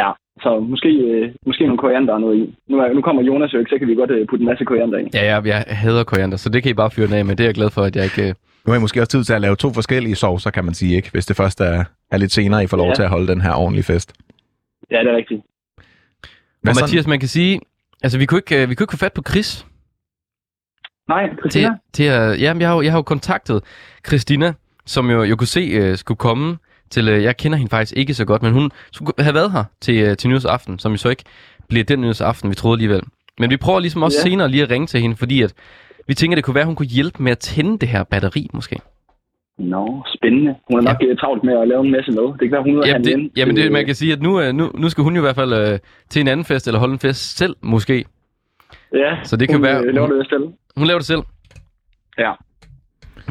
ja, så måske, øh, måske nogle koriander og noget i. Nu, er, nu kommer Jonas jo ikke, så kan vi godt øh, putte en masse koriander i. Ja, jeg, jeg hader koriander, så det kan I bare fyre den af med. Det er jeg glad for, at jeg ikke... øh, Nu har I måske også tid til at lave to forskellige sovser, kan man sige, ikke? Hvis det først er, er lidt senere, I får lov Ja. til at holde den her ordentlige fest. Ja, det er rigtigt. Hvad Og Mathias, man kan sige... Altså, vi kunne ikke, øh, vi kunne ikke få fat på Chris. Nej, Til, Christina? til at, ja, jeg har, jo, jeg har jo kontaktet Christina, som jo, jo kunne se uh, skulle komme til... Uh, jeg kender hende faktisk ikke så godt, men hun skulle have været her til, uh, til nyhedsaften, som jo så ikke bliver den nyhedsaften, vi troede alligevel. Men vi prøver ligesom også Ja. senere lige at ringe til hende, fordi at vi tænker, det kunne være, at hun kunne hjælpe med at tænde det her batteri, måske. Nå, spændende. Hun er nok ja. travlt med at lave en masse med. Det kan være, hun er Jamen, det, jamen det, man kan sige, at nu, øh, nu, nu skal hun jo i hvert fald øh, til en anden fest, eller holde en fest selv måske. Ja, Så det kan hun, være- øh, laver det selv. Hun laver det selv. Ja.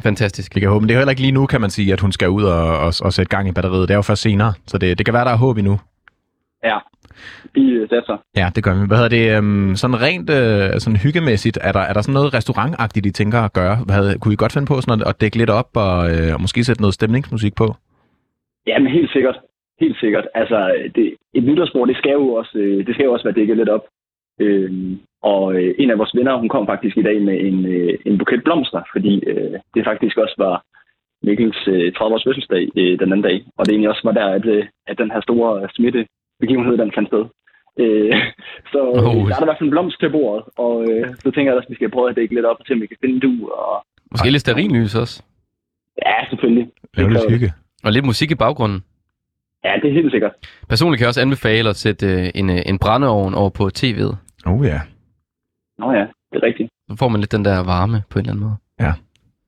Fantastisk. Vi kan håbe, men det er heller ikke lige nu, kan man sige, at hun skal ud og, og, og sætte gang i batteriet. Det er jo først senere, så det, det kan være, der er håb endnu. Ja, øh, satser. Ja, det gør vi. Hvad hedder det? Um, sådan rent uh, sådan hyggemæssigt, er der, er der sådan noget restaurantagtigt, I tænker at gøre? Hvad kunne I godt finde på sådan at, at dække lidt op og, uh, og måske sætte noget stemningsmusik på? Ja, men helt sikkert. Helt sikkert. Altså, det, et nytårsbord, det skal jo også, øh, det skal jo også være dækket lidt op. Øhm, og øh, en af vores venner, hun kom faktisk i dag med en, øh, en buket blomster, fordi øh, det faktisk også var Mikkels øh, 30-års fødselsdag øh, den anden dag. Og det egentlig også var der, at, øh, at den her store smittebegivenhed, den fandt sted. Øh, så Oh. der er der i hvert fald en blomst til bordet, og øh, så tænker jeg også, at vi skal prøve at dække lidt op, til om vi kan finde du. Og, Måske lidt stearinlys også. ja, selvfølgelig. Det lidt kan- hygge. Og lidt musik i baggrunden. Ja, det er helt sikkert. Personligt kan jeg også anbefale at sætte øh, en, øh, en brændeovn over på tv'et. Oh ja, Nå ja, det er rigtigt. Så får man lidt den der varme på en eller anden måde. helt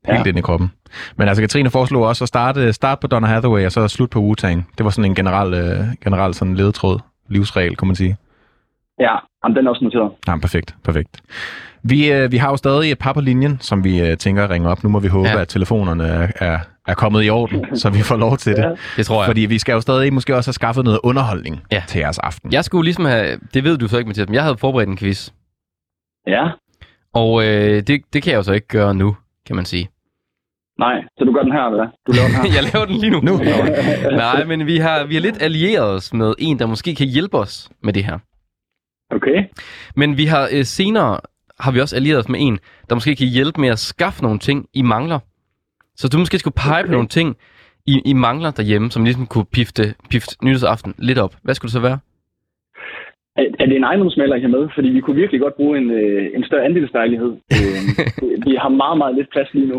Ja. ind i kroppen. Men altså, Katrine foreslog også at starte, starte på Donna Hathaway, og så slut på Wu-Tang. Det var sådan en generel, uh, generel sådan ledetråd, livsregel, kunne man sige. Ja, jamen, den er også noteret. Ja, perfekt, perfekt. Vi, øh, vi har jo stadig et par på linjen, som vi øh, tænker at ringe op. Nu må vi håbe, Ja. at telefonerne er, er, er kommet i orden, så vi får lov til det. Ja. Det tror jeg. Fordi vi skal jo stadig måske også have skaffet noget underholdning ja. til jeres aften. Jeg skulle ligesom have... Det ved du så ikke, Mathias, men jeg havde forberedt en quiz. Ja, Og øh, det, det kan jeg jo så ikke gøre nu, kan man sige. nej. Så du gør den her, eller? Du laver den her? jeg laver den lige nu. Nu. Nej, men vi har, vi har lidt allieret os med en, der måske kan hjælpe os med det her. Okay. Men vi har øh, senere har vi også allieret os med en, der måske kan hjælpe med at skaffe nogle ting, I mangler. Så du måske skulle pege okay. på nogle ting, I, I mangler derhjemme, som ligesom kunne pifte, pifte nytårsaften lidt op. Hvad skulle det så være? Er, er det en ejendomsmaler, I har med? Fordi vi kunne virkelig godt bruge en, øh, en større andelslejlighed. Øh, vi har meget, meget lidt plads lige nu.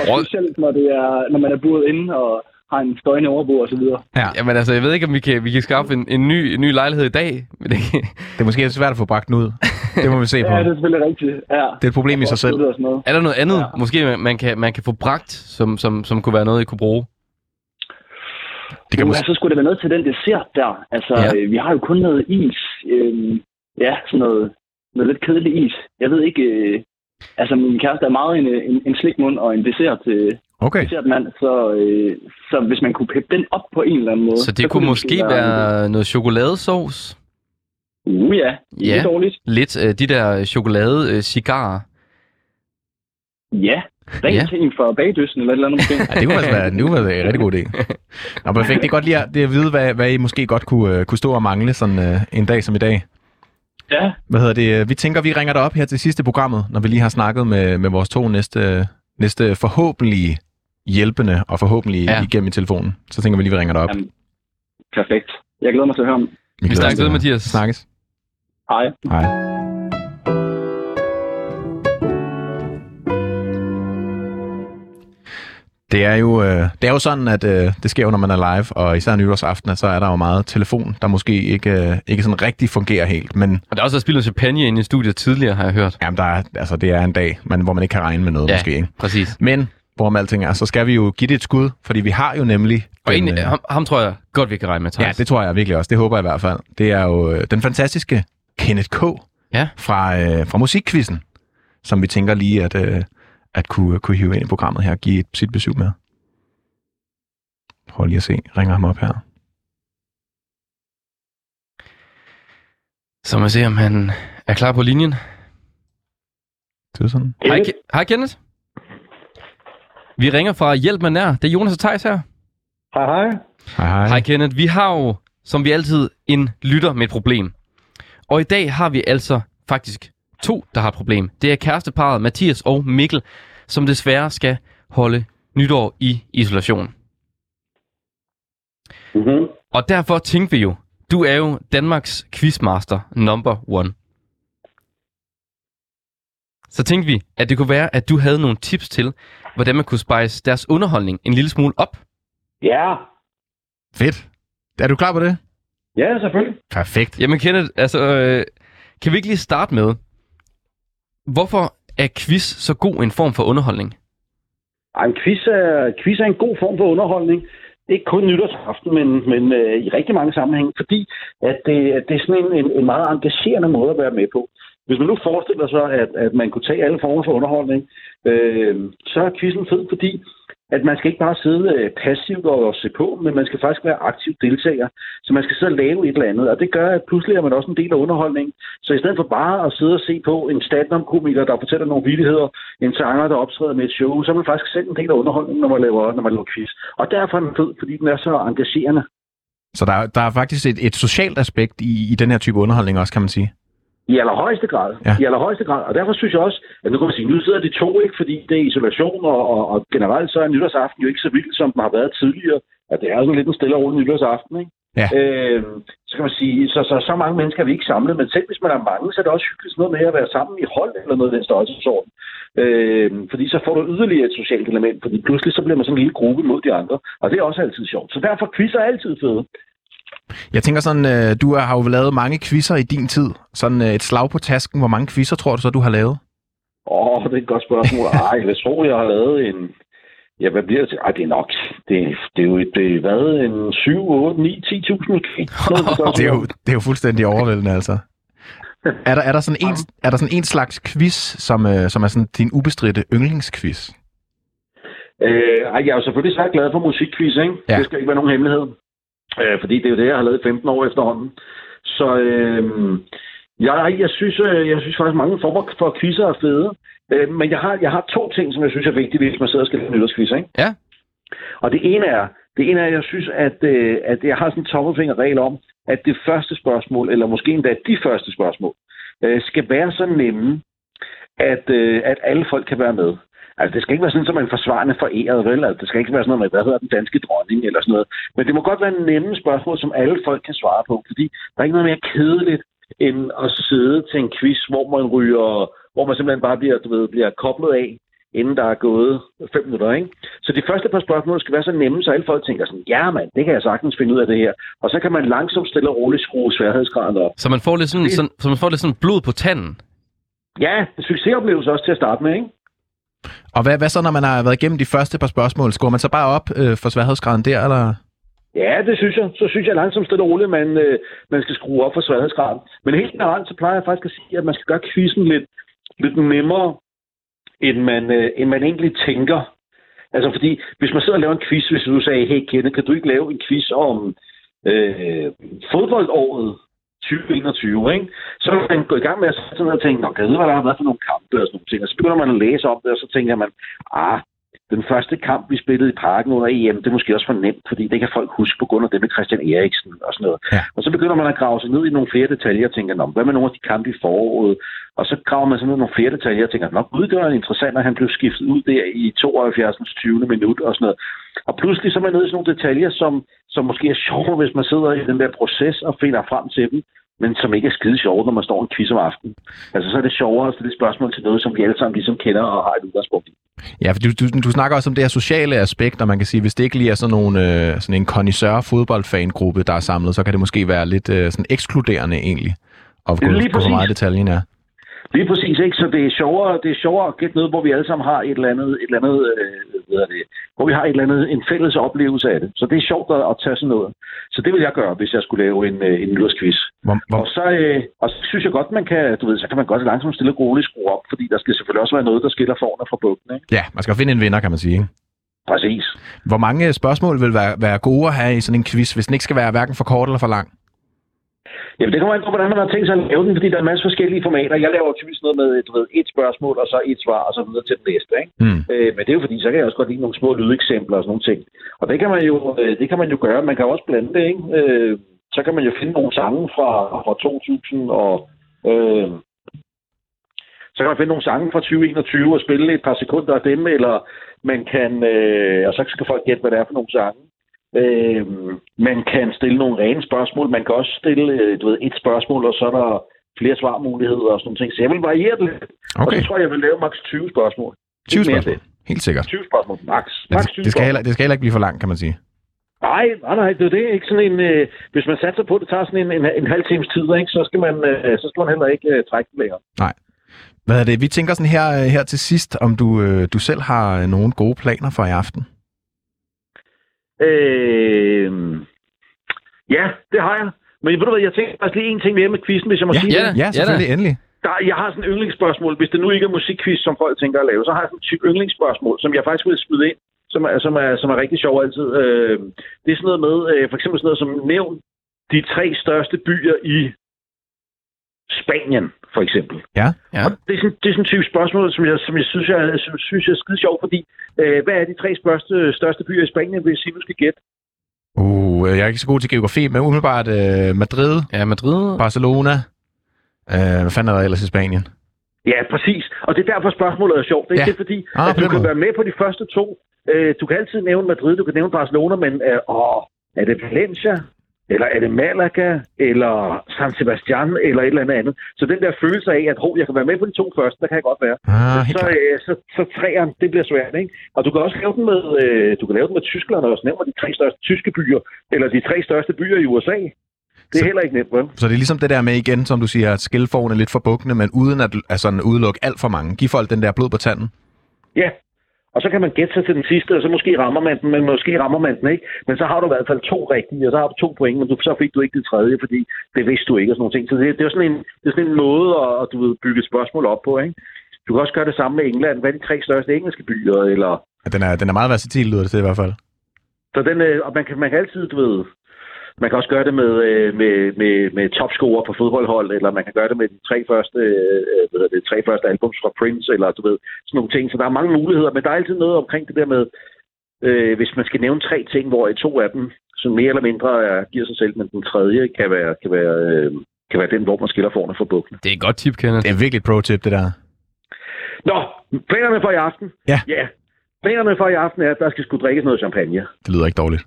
og specielt, når, det er, når man er buret inde og har en støjende overbo og så videre. Ja. Jamen altså, jeg ved ikke, om vi kan, vi kan skaffe en, en, ny, en ny lejlighed i dag. Men det, Det er måske svært at få bragt den ud. Det må vi se på. Ja, det er selvfølgelig rigtigt. Ja. Det er et problem i sig selv. Er der noget andet, ja. Måske man- kan, man kan få bragt, som, som, som kunne være noget, I kunne bruge? Det kan Uh, måske... så skulle det være noget til den dessert der. Altså, Ja. ja. øh, vi har jo kun noget is. Øh, ja, sådan noget, noget lidt kedelig is. Jeg ved ikke... Øh, altså, min kæreste er meget en, en, en slikmund og en dessert til Okay. dessertmand, så, øh, så hvis man kunne peppe den op på en eller anden måde... Så det kunne måske være noget chokoladesauce? Uh, ja. Ja. dårligt. Lidt øh, de der chokolade øh, cigarer. Ja. Ren Ja. ja. ting for bagdysten eller et eller andet måske. Ja, det kunne faktisk være, det kunne være en rigtig god idé. Nå, perfekt. Det er godt lige at, det at vide, hvad, hvad I måske godt kunne, øh, kunne stå og mangle sådan øh, en dag som i dag. ja. Hvad hedder det? Vi tænker, vi ringer dig op her til sidste programmet, når vi lige har snakket med, med vores to næste, næste forhåbentlig hjælpende og forhåbentlig Ja. igennem i telefonen. Så tænker vi lige, vi ringer dig op. Jamen, perfekt. Jeg glæder mig til at høre om. Vi os snakkes til Mathias. Snakkes. Hej. Hej. Det er jo, øh, det er jo sådan, at øh, det sker jo, når man er live, og især nytårsaften, så er der jo meget telefon, der måske ikke, øh, ikke sådan rigtig fungerer helt. Men Og der er også spillet champagne inde i studiet tidligere, har jeg hørt. jamen, der er, altså, det er en dag, man, hvor man ikke kan regne med noget Ja. måske. Ikke? Præcis. Men hvorom alting er, så skal vi jo give det et skud, fordi vi har jo nemlig... Og den, egentlig, øh, ham, ham tror jeg godt, vi kan regne med, Ja, Thijs. det tror jeg virkelig også. Det håber jeg i hvert fald. Det er jo øh, den fantastiske Kenneth K. Ja. fra, øh, fra Musikkvisten, som vi tænker lige at, øh, at kunne, kunne hive ind i programmet her og give et, sit besøg med. Prøv lige at se. Ringer ham op her. Så må jeg se, om han er klar på linjen. Det er sådan. Hej, Hej Kenneth. Vi ringer fra Hjælp med nær. Det er Jonas og Thijs her. Hej, hej. Hej, hej. Hej Kenneth. Vi har jo, som vi altid, en lytter med et problem. Og i dag har vi altså faktisk to, der har et problem. Det er kæresteparet Mathias og Mikkel, som desværre skal holde nytår i isolation. Mm-hmm. Og derfor tænkte vi jo, du er jo Danmarks quizmaster number one. Så tænkte vi, at det kunne være, at du havde nogle tips til, hvordan man kunne spice deres underholdning en lille smule op. Ja. Fedt. Er du klar på det? Ja, selvfølgelig. Perfekt. Jamen Kenneth, altså, øh, kan vi ikke lige starte med, hvorfor er quiz så god en form for underholdning? Ej, en quiz er, quiz er en god form for underholdning. Ikke kun nytårsaften, men, men øh, i rigtig mange sammenhænge, fordi at det, at det er sådan en, en, en meget engagerende måde at være med på. Hvis man nu forestiller sig, at, at man kunne tage alle former for underholdning, øh, så er quizzen fed, fordi at man skal ikke bare sidde øh, passivt og se på, men man skal faktisk være aktiv deltager. Så man skal sidde og lave et eller andet, og det gør, at pludselig er man også en del af underholdningen. Så i stedet for bare at sidde og se på en stand-up-komiker, der fortæller nogle vildigheder, en sanger, der optræder med et show, så er man faktisk selv en del af underholdningen, når man laver, når man laver quiz. Og derfor er den fed, fordi den er så engagerende. Så der, der er faktisk et, et socialt aspekt i, i den her type underholdning også, kan man sige. I allerhøjeste grad. Ja. I allerhøjeste grad. Og derfor synes jeg også, at nu kan man sige, nu sidder de to, ikke, fordi det er isolation, og, og, og generelt så er nytårsaften jo ikke så vild, som den har været tidligere. At det er sådan lidt en stille og rolig nytårsaften, ikke? Ja. Øh, så kan man sige, så, så, så mange mennesker er vi ikke samlet, men selv hvis man er mange, så er det også hyggeligt sådan noget med at være sammen i hold eller noget af den størrelsesorden. Øh, fordi så får du yderligere et socialt element, fordi pludselig så bliver man sådan en lille gruppe mod de andre, og det er også altid sjovt. Så derfor quizzer er altid fede. Jeg tænker sådan, øh, du har jo lavet mange quizzer i din tid. Sådan øh, et slag på tasken. Hvor mange quizzer tror du så, du har lavet? Åh, oh, det er et godt spørgsmål. Ej, jeg tror, jeg har lavet en... Ja, hvad bliver det? Ej, det er nok... Det, det er jo et, det er, hvad, en 7, 8, 9, 10.000 måske. Noget, det, er, jo, det er jo fuldstændig overvældende, altså. Er der, er, der sådan en, er der sådan en slags quiz, som, øh, som er sådan din ubestridte yndlingsquiz? Øh, ej, jeg er jo selvfølgelig så glad for musikquiz, ikke? Ja. Det skal ikke være nogen hemmelighed. Øh, fordi det er jo det, jeg har lavet i 15 år efterhånden. Så øh, jeg, jeg, synes, øh, jeg synes faktisk, mange former for quizzer er fede. Øh, men jeg har, jeg har to ting, som jeg synes er vigtige, hvis man sidder og skal lave en nytårsquiz, ikke? Ja. Og det ene er, det ene er, jeg synes, at, øh, at jeg har sådan en tommelfingerregel om, at det første spørgsmål, eller måske endda de første spørgsmål, øh, skal være så nemme, at, øh, at alle folk kan være med. Altså, det skal ikke være sådan, at man forsvarende foræret, vel? Altså, det skal ikke være sådan noget med, hvad hedder den danske dronning, eller sådan noget. Men det må godt være nemme spørgsmål, som alle folk kan svare på, fordi der er ikke noget mere kedeligt, end at sidde til en quiz, hvor man ryger, hvor man simpelthen bare bliver, du ved, bliver koblet af, inden der er gået fem minutter, ikke? Så de første par spørgsmål skal være så nemme, så alle folk tænker sådan, ja mand, det kan jeg sagtens finde ud af det her. Og så kan man langsomt stille og roligt skrue sværhedsgraden op. Så man får lidt sådan, sådan, så man får lidt sådan blod på tanden. Ja, en succesoplevelse også til at starte med, ikke? Og hvad, hvad så, når man har været igennem de første par spørgsmål? Skruer man så bare op øh, for sværhedsgraden der, eller? Ja, det synes jeg. Så synes jeg langsomt stille og roligt, man, øh, man skal skrue op for sværhedsgraden. Men helt generelt, så plejer jeg faktisk at sige, at man skal gøre quizzen lidt, lidt nemmere, end man, øh, end man egentlig tænker. Altså fordi, hvis man sidder og laver en quiz, hvis du sagde, hey Kenneth, kan du ikke lave en quiz om øh, fodboldåret 2021, ikke? Så er man gå i gang med at sætte sig ned og tænke, hvad der har været for nogle kampe og sådan nogle ting. Og så begynder man at læse om det, og så tænker man, ah, den første kamp, vi spillede i parken under EM, det er måske også for nemt, fordi det kan folk huske på grund af det med Christian Eriksen og sådan noget. Ja. Og så begynder man at grave sig ned i nogle flere detaljer og tænker, Nå, hvad med nogle af de kampe i foråret? Og så graver man sig ned i nogle flere detaljer og tænker, nok gud, det var interessant, at han blev skiftet ud der i 72. 20. minut og sådan noget. Og pludselig så er man nede i sådan nogle detaljer, som, som måske er sjove, hvis man sidder i den der proces og finder frem til dem, men som ikke er skide sjove, når man står en quiz om aftenen. Altså så er det sjovere at stille spørgsmål til noget, som vi alle sammen ligesom kender og har et udgangspunkt i. Ja, for du, du, du snakker også om det her sociale aspekt, og man kan sige, hvis det ikke lige er sådan, nogle, øh, sådan en connoisseur fodboldfangruppe, der er samlet, så kan det måske være lidt øh, sådan ekskluderende egentlig, at gå, Lige præcis. meget i detaljen, ja. Lige præcis, ikke? Så det er sjovere, det er sjovere at gætte noget, hvor vi alle sammen har et eller andet, et eller andet øh, hvad hedder det, hvor vi har et eller andet, en fælles oplevelse af det. Så det er sjovt at, at tage sådan noget. Så det vil jeg gøre, hvis jeg skulle lave en, øh, en nytårsquiz. Hvor, hvor, Og så, øh, og så synes jeg godt, man kan, du ved, så kan man godt langsomt stille og roligt skrue op, fordi der skal selvfølgelig også være noget, der skiller forne fra bugten, ikke? ja, man skal finde en vinder, kan man sige. Ikke? Præcis. Hvor mange spørgsmål vil være, være gode at have i sådan en quiz, hvis den ikke skal være hverken for kort eller for lang? Jamen, det kommer an på, hvordan man har tænkt sig at lave den, fordi der er en masse forskellige formater. Jeg laver typisk noget med, du ved, et spørgsmål, og så et svar, og så videre til den næste, ikke? Mm. Øh, men det er jo fordi, så kan jeg også godt lide nogle små lydeksempler og sådan nogle ting. Og det kan man jo, øh, det kan man jo gøre. Man kan også blande det, ikke? Øh, så kan man jo finde nogle sange fra, fra 2000 og... Øh, så kan man finde nogle sange fra 2021 og spille et par sekunder af dem, eller man kan... Øh, og så skal folk gætte, hvad det er for nogle sange. Øh, man kan stille nogle rene spørgsmål. Man kan også stille øh, du ved, et spørgsmål, og så er der flere svarmuligheder og sådan ting. Så jeg vil variere det lidt. Og Okay, så tror jeg, jeg vil lave maks 20 spørgsmål. 20 Ikke mere spørgsmål. Helt sikkert. 20 spørgsmål. Max. Max det, 20 det, skal heller, det skal heller ikke blive for langt, kan man sige. Nej, nej, nej, det er det. Ikke sådan en, øh, hvis man satser på, at det tager sådan en, en, en halv times tid, ikke, så, skal man, øh, så skal man heller ikke øh, trække den længere. Hvad er det? Vi tænker sådan her, øh, her til sidst, om du, øh, du selv har øh, nogle gode planer for i aften. Øh, ja, det har jeg. Men ved du hvad, jeg tænker faktisk lige en ting mere med quizzen, hvis jeg må Ja, sige ja det. Ja, selvfølgelig, endelig. Der, jeg har sådan et yndlingsspørgsmål. Hvis det nu ikke er musikquiz, som folk tænker at lave, så har jeg sådan et type yndlingsspørgsmål, som jeg faktisk vil smide ind, som er, som er, som er rigtig sjov altid. Øh, det er sådan noget med, øh, for eksempel sådan noget som nævn de tre største byer i Spanien, for eksempel. Ja. Ja. Og det er sådan, det er sådan en type spørgsmål, som jeg, som jeg synes, jeg, som synes jeg er skide sjov, fordi øh, hvad er de tre største, største byer i Spanien, hvis I nu skal gætte? Uh, jeg er ikke så god til geografi, men umiddelbart øh, Madrid, Ja, Madrid. Barcelona. Øh, hvad fanden er der ellers i Spanien? Ja, præcis. Og det er derfor spørgsmålet er sjovt. Det er Ja. det, fordi, Ah, at du kan måde. være med på de første to. Øh, du kan altid nævne Madrid, du kan nævne Barcelona, men øh, åh, er det Valencia? Eller er det Malaga? Eller San Sebastian? Eller et eller andet. Så den der følelse af, at hov, jeg kan være med på de to første, der kan jeg godt være. Ah, så, klart. øh, så, så træeren, det bliver svært, ikke? Og du kan også lave den med, øh, du kan lave den med Tyskland, og også nævne de tre største tyske byer, eller de tre største byer i USA. Det er Så- heller ikke nemt, vel? Så det er ligesom det der med igen, som du siger, at skilformen er lidt for bukkende, men uden at altså, udelukke alt for mange. Giv folk den der blod på tanden. Ja, og så kan man gætte sig til den sidste, og så måske rammer man den, men måske rammer man den ikke. Men så har du i hvert fald to rigtige, og så har du to point, men du, så fik du ikke det tredje, fordi det vidste du ikke og sådan nogle ting. Så det, det er sådan en, det er sådan en måde at du ved, bygge spørgsmål op på, ikke? Du kan også gøre det samme med England. Hvad er de tre største engelske byer? Eller, Ja, Den er, den er meget versatil, lyder det til i hvert fald. så den, øh, og man kan, man kan altid, du ved, man kan også gøre det med, øh, med, med, med topscorer på fodboldhold, eller man kan gøre det med de tre første, øh, hvad det, tre første albums fra Prince, eller du ved, sådan nogle ting. Så der er mange muligheder, men der er altid noget omkring det der med, øh, hvis man skal nævne tre ting, hvor i to af dem, som mere eller mindre er, giver sig selv, men den tredje kan være, kan være, øh, kan være den, hvor man skiller forne fra bukkene. Det er et godt tip, Kenneth. Det er virkelig et pro-tip, det der. Nå, planerne for i aften. Ja. Ja. Planerne for i aften er, at der skal skulle drikkes noget champagne. Det lyder ikke dårligt.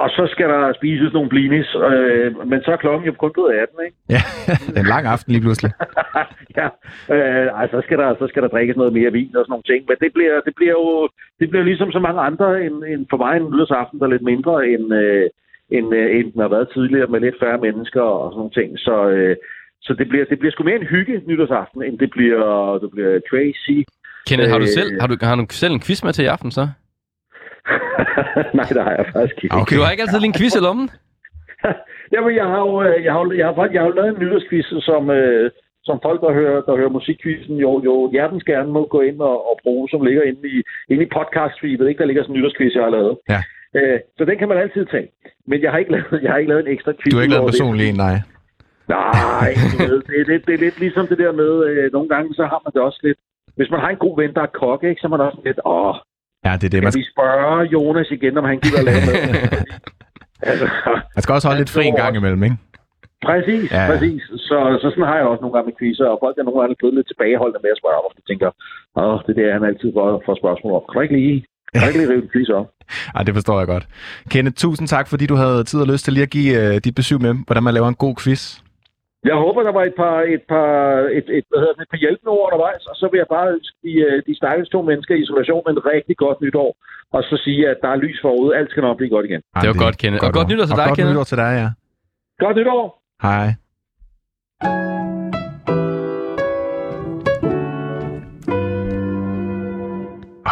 Og så skal der spises nogle blinis, øh, men så er klokken jo kun blevet 18, ikke? Ja, det er en lang aften lige pludselig. ja, øh, altså, så skal, der, så skal der drikkes noget mere vin og sådan nogle ting. Men det bliver, det bliver jo det bliver ligesom så mange andre, end, end for mig en nytårsaften, der er lidt mindre, end, øh, end, øh, end den har været tidligere med lidt færre mennesker og sådan nogle ting. Så, øh, så det, bliver, det bliver sgu mere en hygge nytårsaften, end det bliver, det bliver crazy. Kenneth, har du, Øh. selv, har, du, har du selv en quiz med til i aften, så? Nej, det har jeg faktisk ikke. Okay. Du har ikke altid lige en quiz i lommen? Jamen, jeg har jo, øh, jeg har, jo- jeg har, faktisk- jeg har lavet en nytårsquiz, som, øh, som folk, der hører, der hører musikquizzen, jo, jo hjertens gerne må gå ind og, og bruge, som ligger inde i, inde i podcast-feedet. Ikke? Der ligger sådan en nytårsquiz, jeg har lavet. Ja. Øh, så den kan man altid tage. Men jeg har ikke lavet, jeg har ikke lavet en ekstra quiz. Du har ikke lavet en personlig en, nej. Nej, det, er lidt, det er lidt ligesom det der med, øh, nogle gange så har man det også lidt, hvis man har en god ven, der er kokke, ikke, så er man også lidt, åh, Ja, det er det. kan Man, vi spørge Jonas igen, om han gider at lave med? altså, man skal også holde lidt fri en gang imellem, ikke? Præcis, Ja, præcis. Så, så sådan har jeg også nogle gange med quizzer, og folk er nogle gange blevet lidt tilbageholdende med at spørge om, og de tænker, åh, det der han altid får, får spørgsmål om. Kan du ikke lige, kan du ikke lige rive en quiz op? Ej, det forstår jeg godt. Kenneth, tusind tak, fordi du havde tid og lyst til lige at give uh, dit besøg med, hvordan man laver en god quiz. Jeg håber, der var et par, et par, et, et, hvad hedder det, et par hjælpende ord undervejs, og så vil jeg bare ønske de, øh, de stakkels to mennesker i isolation en rigtig godt nytår, og så sige, at der er lys forude. Alt skal nok blive godt igen. Ej, Det var godt, Kenneth. Og godt nytår til og dig, godt Kenneth. nytår til dig, ja. Godt nytår! Hej.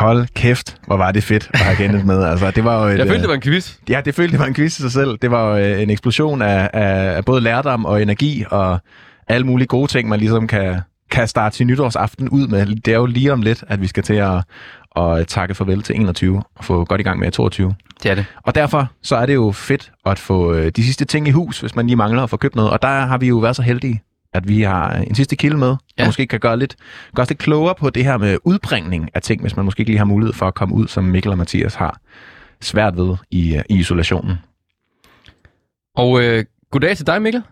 Hold kæft, hvor var det fedt at have Kenneth med. Altså, det var jo et, Jeg følte, øh, det var en quiz. Ja, det følte det var en quiz i sig selv. Det var jo øh, en eksplosion af, af, af både lærdom og energi og alle mulige gode ting, man ligesom kan, kan starte sin nytårsaften ud med. Det er jo lige om lidt, at vi skal til at, at takke farvel til 21 og få godt i gang med 22. Det er det. Og derfor så er det jo fedt at få øh, de sidste ting i hus, hvis man lige mangler at få købt noget. Og der har vi jo været så heldige, at vi har en sidste kilde med, ja. Ja. der måske kan gøre, lidt, gøre os lidt klogere på det her med udbringning af ting, hvis man måske ikke lige har mulighed for at komme ud, som Mikkel og Mathias har svært ved i, øh, i isolationen. Og øh, goddag til dig, Mikkel.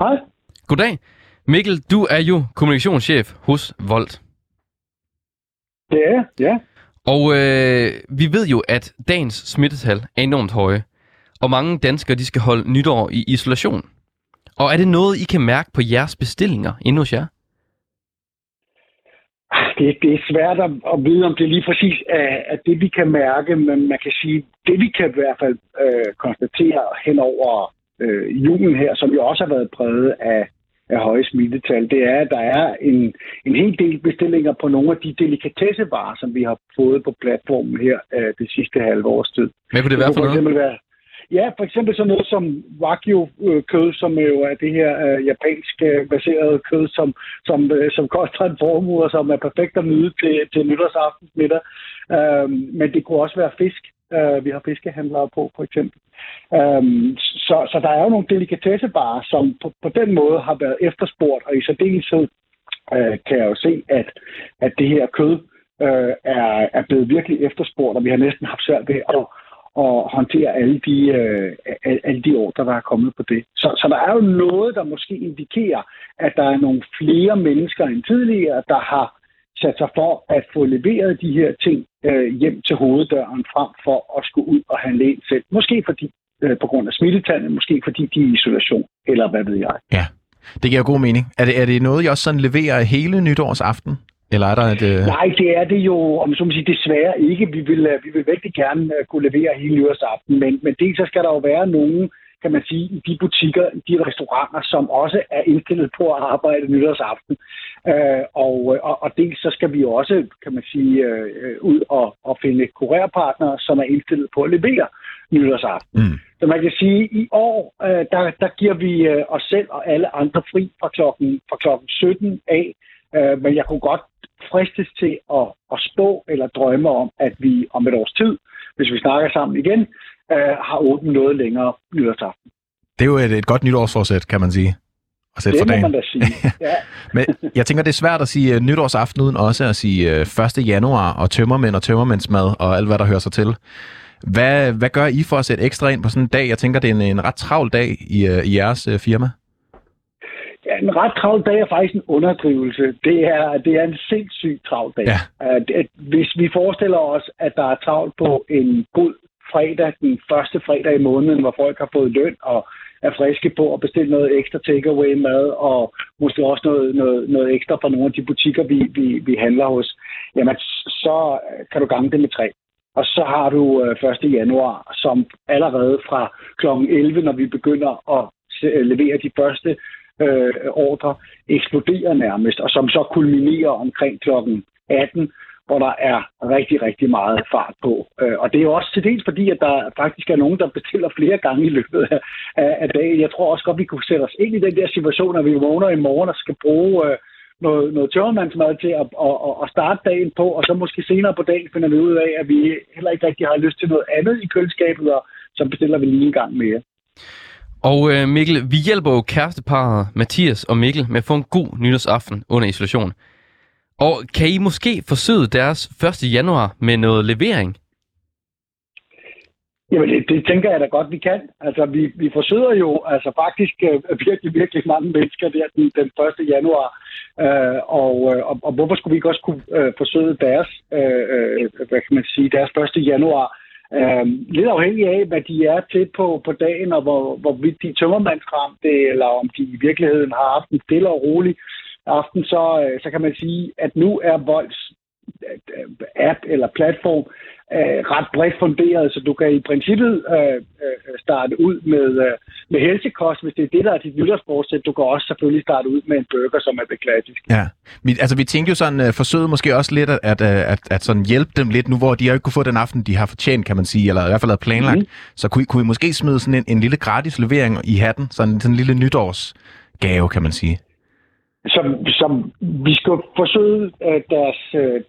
Hej. Goddag. Mikkel, du er jo kommunikationschef hos Volt. Det er ja. Og øh, vi ved jo, at dagens smittetal er enormt høje. Og mange danskere, de skal holde nytår i isolation. Og er det noget, I kan mærke på jeres bestillinger inde hos jer? Det, det er svært at, at vide, om det lige præcis er, er det, vi kan mærke, men man kan sige, det vi kan i hvert fald øh, konstatere hen over øh, julen her, som jo også har været præget af, af høje smittetal, det er, at der er en, en hel del bestillinger på nogle af de delikatessevarer, som vi har fået på platformen her øh, det sidste halve års tid. Hvad kunne det være for noget? være, Ja, for eksempel sådan noget som Wagyu-kød, som jo er det her øh, japansk øh, baserede kød, som, som, øh, som koster en formue, og som er perfekt at nyde til, til nytårsaftens middag. Øh, men det kunne også være fisk. Øh, vi har fiskehandlere på, for eksempel. Øh, så, så der er jo nogle delikatessebarer, som på, på den måde har været efterspurgt, og i særdeleshed øh, kan jeg jo se, at, at det her kød øh, er, er blevet virkelig efterspurgt, og vi har næsten haft svært ved at og håndtere alle de, øh, alle de ordre, der er kommet på det. Så, så der er jo noget, der måske indikerer, at der er nogle flere mennesker end tidligere, der har sat sig for at få leveret de her ting øh, hjem til hoveddøren, frem for at skulle ud og handle ind selv. Måske fordi øh, på grund af smittetallet, måske fordi de er i isolation, eller hvad ved jeg. Ja, det giver god mening. Er det, er det noget, I også sådan leverer hele nytårsaften? Eller er der et... Øh... Nej, det er det jo, om så må sige, desværre ikke. Vi vil, øh, vi vil virkelig gerne øh, kunne levere hele nytårsaften, men, men dels så skal der jo være nogen, kan man sige, i de butikker, i de restauranter, som også er indstillet på at arbejde nytårsaften. Øh, og, og, og dels så skal vi også, kan man sige, øh, ud og, og finde kurerpartnere, som er indstillet på at levere nytårsaften. Mm. Så man kan sige, at i år, øh, der, der giver vi øh, os selv og alle andre fri fra klokken, fra klokken 17 af, øh, men jeg kunne godt fristes til at, at spå eller drømme om, at vi om et års tid, hvis vi snakker sammen igen, øh, har åbent noget længere nytårsaften. Det er jo et, et godt nytårsforsæt, kan man sige. At sætte Det for dagen. man da sige. Ja. Men jeg tænker, det er svært at sige uh, nytårsaften uden også at sige uh, 1. januar og tømmermænd og tømmermændsmad og alt, hvad der hører sig til. Hvad, hvad gør I for at sætte ekstra ind på sådan en dag? Jeg tænker, det er en, en ret travl dag i, uh, i jeres uh, firma. En ret travl dag er faktisk en underdrivelse. Det er, det er en sindssygt travl dag. Ja. Hvis vi forestiller os, at der er travlt på en god fredag, den første fredag i måneden, hvor folk har fået løn og er friske på at bestille noget ekstra takeaway mad, og måske også noget, noget, noget ekstra fra nogle af de butikker, vi, vi, vi handler hos, jamen så kan du gange det med tre. Og så har du øh, 1. januar, som allerede fra kl. 11, når vi begynder at levere de første øh, ordre, eksploderer nærmest, og som så kulminerer omkring kl. 18, hvor der er rigtig, rigtig meget fart på. Øh, og det er jo også til dels fordi, at der faktisk er nogen, der bestiller flere gange i løbet af, af, af dagen. Jeg tror også godt, vi kunne sætte os ind i den der situation, at vi vågner i morgen og skal bruge øh, noget, noget tørremandsmad til at, at, at, at starte dagen på, og så måske senere på dagen finder vi ud af, at vi heller ikke rigtig har lyst til noget andet i køleskabet, og så bestiller vi lige en gang mere. Og øh, Mikkel, vi hjælper jo kæresteparret Mathias og Mikkel med at få en god nytårsaften under isolation. Og kan I måske forsøge deres 1. januar med noget levering? Jamen, det, det tænker jeg da godt, vi kan. Altså, vi, vi forsøger jo altså faktisk øh, virkelig, virkelig mange mennesker der den, den 1. januar. Øh, og, øh, og, og hvorfor skulle vi ikke også kunne øh, forsøge deres, øh, øh, hvad kan man sige, deres 1. januar? Øh, lidt afhængig af, hvad de er til på, på dagen, og hvor, hvorvidt de er tømmermandsramte, eller om de i virkeligheden har haft en stille og rolig aften, så, øh, så kan man sige, at nu er Volds øh, øh, app eller platform øh, ret bredt funderet, så du kan i princippet øh, øh, starte ud med, øh, med helsekost, hvis det er det, der er dit nytårsforsæt. Du kan også selvfølgelig starte ud med en burger, som er det klassiske. Ja. Vi, altså, vi tænkte jo sådan, uh, forsøget måske også lidt at, at, øh, at, at sådan hjælpe dem lidt nu, hvor de har jo ikke kunne få den aften, de har fortjent, kan man sige, eller i hvert fald havde planlagt. Mm. Så kunne I, kunne I måske smide sådan en, en lille gratis levering i hatten, sådan, sådan en lille nytårsgave, kan man sige. Som, som vi skal forsøge øh, deres, øh,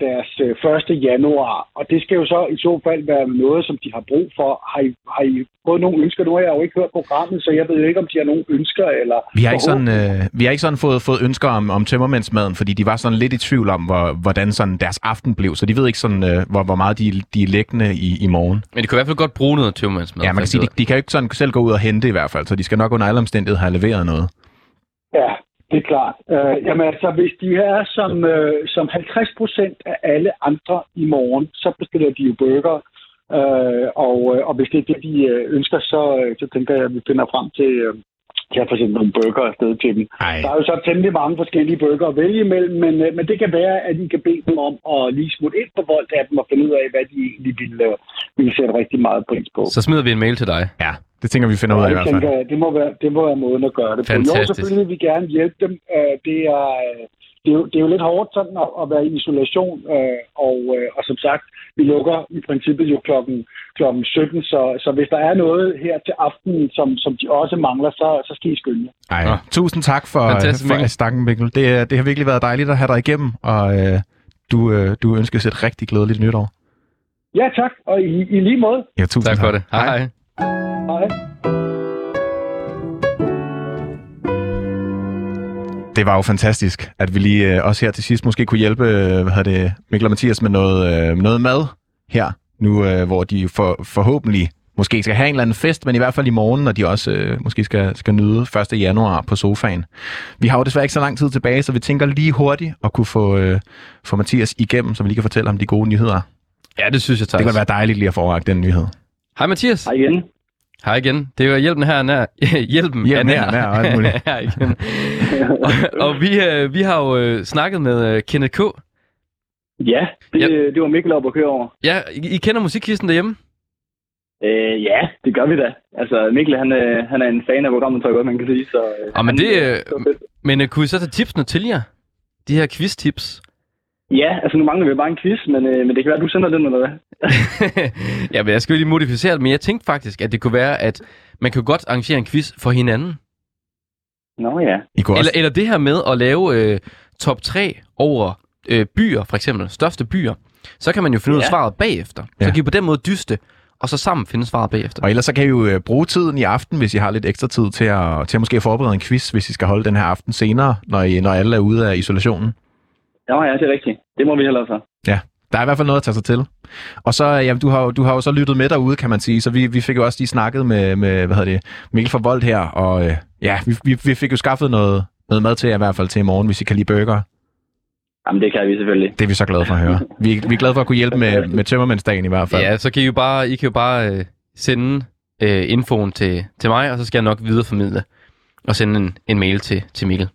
deres øh, 1. januar, og det skal jo så i så fald være noget, som de har brug for. Har I, har I fået nogle ønsker? Nu har jeg jo ikke hørt programmet, så jeg ved jo ikke, om de har nogle ønsker. Eller Vi har ikke sådan, øh, vi har ikke sådan fået, fået ønsker om, om tømmermændsmaden, fordi de var sådan lidt i tvivl om, hvor, hvordan sådan deres aften blev, så de ved ikke sådan, øh, hvor, hvor meget de, de er læggende i, i morgen. Men de kan i hvert fald godt bruge noget tømmermandsmad. Ja, man kan sige, de, de kan jo ikke sådan selv gå ud og hente i hvert fald, så de skal nok under alle omstændigheder have leveret noget. Ja, det er klart. Øh, jamen altså, hvis de er som, øh, som 50 procent af alle andre i morgen, så bestiller de jo burger. Øh, og, øh, og hvis det er det, de øh, ønsker, så, øh, så tænker jeg, at vi finder frem til, øh, til at få sendt nogle burger afsted til dem. Ej. Der er jo så temmelig mange forskellige burger at vælge imellem, men, øh, men det kan være, at I kan bede dem om at lige smutte ind på Volt-appen og finde ud af, hvad de egentlig ville, øh, ville sætte rigtig meget pris på. Så smider vi en mail til dig. Ja, Det tænker vi finder ud af i hvert fald. tænker, det må, være, det må være måden at gøre det på. Jo, Fantastisk. selvfølgelig vil vi gerne hjælpe dem. Øh, Det er, øh, det, er jo, det er jo lidt hårdt sådan at, at være i isolation, øh, og, øh, og som sagt, vi lukker i princippet jo klokken, klokken 17, så, så hvis der er noget her til aftenen, som, som de også mangler, så, så skal I skynde jer. Ej, Nå. tusind tak for, Fantastisk, for stakken, Mikkel. Det, det har virkelig været dejligt at have dig igennem, og øh, du, øh, du ønskes et rigtig glædeligt nytår. Ja, tak, og i, i lige måde. Ja, tusind Tak for det. Hej, hej. Hej. Det var jo fantastisk, at vi lige øh, også her til sidst måske kunne hjælpe øh, hvad hedder det, Mikkel og Mathias med noget, øh, noget mad her, nu hvor de for, forhåbentlig måske skal have en eller anden fest, men i hvert fald i morgen, når de også øh, måske skal, skal nyde 1. januar på sofaen. Vi har jo desværre ikke så lang tid tilbage, så vi tænker lige hurtigt at kunne få, øh, få Mathias igennem, så vi lige kan fortælle ham de gode nyheder. Ja, det synes jeg, Det tak. kan være dejligt lige at forrække den nyhed. Hej Mathias. Hej igen. Hej igen. Det er jo hjælpen her nær. hjælpen Ja, er nær, nær og alt her igen. og, og vi, øh, vi har jo øh, snakket med øh, Kenneth K. Ja, det, Ja. det var Mikkel op at køre over. Ja, I, I kender musikkisten derhjemme? Øh, ja, det gør vi da. Altså, Mikkel, han, øh, han er en fan af programmet, tror jeg godt, man kan sige. Så, øh, Ah, men han, det, øh, var. Men øh, kunne I så tage tipsene til jer? De her quiz-tips? Ja, altså nu mangler vi bare en quiz, men, øh, men det kan være, at du sender den, eller hvad? ja, men jeg skal jo lige modificere det, men jeg tænkte faktisk, at det kunne være, at man kan godt arrangere en quiz for hinanden. Nå ja. I kunne Eller, også, eller det her med at lave øh, top 3 over øh, byer, for eksempel, største byer. Så kan man jo finde ud af Ja. svaret bagefter. Så Ja. kan I på den måde dyste, og så sammen finde svaret bagefter. og ellers så kan I jo øh, bruge tiden i aften, hvis I har lidt ekstra tid til at, til at måske forberede en quiz, hvis I skal holde den her aften senere, når, I, når alle er ude af isolationen. Nå ja, det er rigtigt. Det må vi hellere så. Der er i hvert fald noget at tage sig til. Og så, ja, du har, jo- du har jo så lyttet med derude, kan man sige, så vi, vi fik jo også lige snakket med, med hvad hedder det, Mikkel fra Volt her, og øh, ja, vi, vi, vi fik jo skaffet noget, noget mad til jer i hvert fald til i morgen, hvis I kan lide burger. Jamen, det kan vi selvfølgelig. Det er vi så glade for at høre. Vi, vi er glade for at kunne hjælpe med, med tømmermændsdagen i hvert fald. Ja, så kan I jo bare, I kan jo bare øh, sende øh, infoen til, til mig, og så skal jeg nok videreformidle og sende en, en mail til, til Mikkel.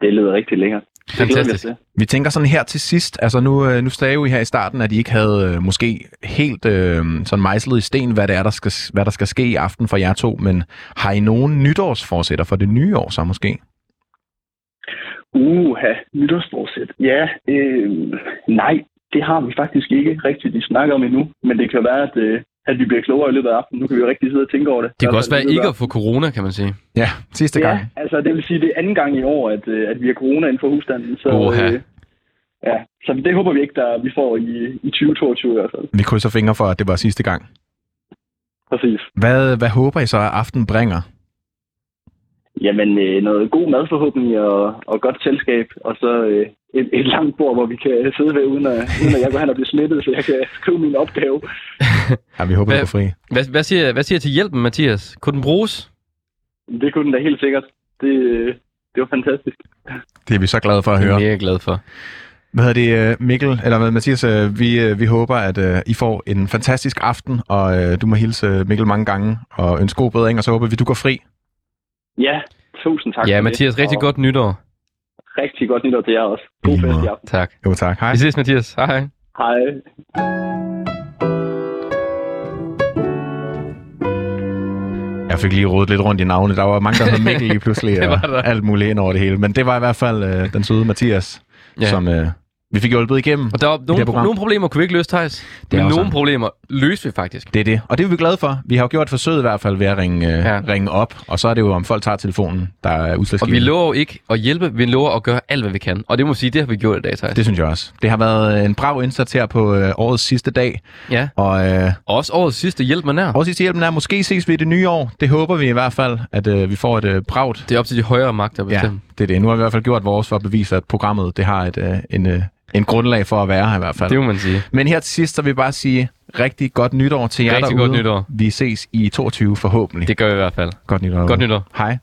Det lyder rigtig lækkert. Vi Fantastisk. Vi tænker sådan her til sidst, altså nu, øh, nu sagde jo I her i starten, at I ikke havde øh, måske helt øh, sådan mejslet i sten, hvad det er, der skal, hvad der skal ske i aften for jer to, men har I nogen nytårsforsætter for det nye år så måske? Uha, nytårsforsæt. Ja, øh, nej, det har vi faktisk ikke rigtigt, vi snakker om endnu. Men det kan være, at, øh, at vi bliver klogere i løbet af aftenen. Nu kan vi jo rigtig sidde og tænke over det. Det kan også være ikke at få corona, kan man sige. Ja, sidste gang. Ja, altså det vil sige, det er anden gang i år, at, øh, at vi har corona inden for husstanden. Så, Oha. øh, ja, så det håber vi ikke, der vi får i, i 2022 i hvert fald. Vi krydser fingre for, at det var sidste gang. Præcis. Hvad, hvad håber I så, at aften bringer? Jamen, øh, noget god mad forhåbentlig og, og godt selskab. Og så øh, et, et langt bord, hvor vi kan sidde ved, uden at, uden at jeg går hen og bliver smittet, så jeg kan skrive min opgave. Ja, vi håber, Hvad- du er fri. Hvad, hvad, siger, hvad siger til hjælpen, Mathias? Kunne den bruges? Det kunne den da helt sikkert. Det, det var fantastisk. Det er vi så glade for at Det er høre. jeg glad for. Hvad hedder det, øh, Mikkel, eller hvad, Mathias, øh, vi, øh, vi håber, at I får en fantastisk aften, og du må hilse Mikkel mange gange, og ønske god bedring, og så håber vi, du går fri. Ja, tusind tak. Ja, for det, Mathias, rigtig og godt nytår. Rigtig godt nytår til jer også. God fest i aften. Tak. Jo, tak. Hej. Vi ses, Mathias. Hej, hej. Hej. Jeg fik lige rodet lidt rundt i navnet. Der var mange, der hed Mikkel lige pludselig, og alt muligt ind over det hele. Men det var i hvert fald øh, den søde Mathias, ja. som øh, vi fik hjulpet igennem. Og der var nogle, program. nogle problemer kunne vi ikke løse, Thijs. er Men nogle sådan. problemer løste vi faktisk. Det er det. Og det er vi glade for. Vi har jo gjort forsøget i hvert fald ved at ringe, øh, Ja. ja. ringe op, og så er det jo, om folk tager telefonen, der er Og vi udslagsgivende. lover jo ikke at hjælpe, vi lover at gøre alt, hvad vi kan. Og det må sige, det har vi gjort i dag, Thijs. Det synes jeg også. Det har været øh, en brav indsats her på øh, årets sidste dag, Ja. og øh, Og også årets sidste hjælp med nær. årets sidste hjælpen er, måske ses vi i det nye år. Det håber vi i hvert fald, at øh, vi får et øh, bragt. Det er op til de højere magter at Ja, bestemme. Det er det. Nu har vi i hvert fald gjort vores for at bevise, at programmet det har et, øh, en, øh, en grundlag for at være her i hvert fald. Det må man sige. Men her til sidst, så vil jeg bare sige rigtig godt nytår til jer Rigtig derude. godt nytår. Vi ses i 22 forhåbentlig. Det gør vi i hvert fald. Godt nytår. Godt nytår. Hej.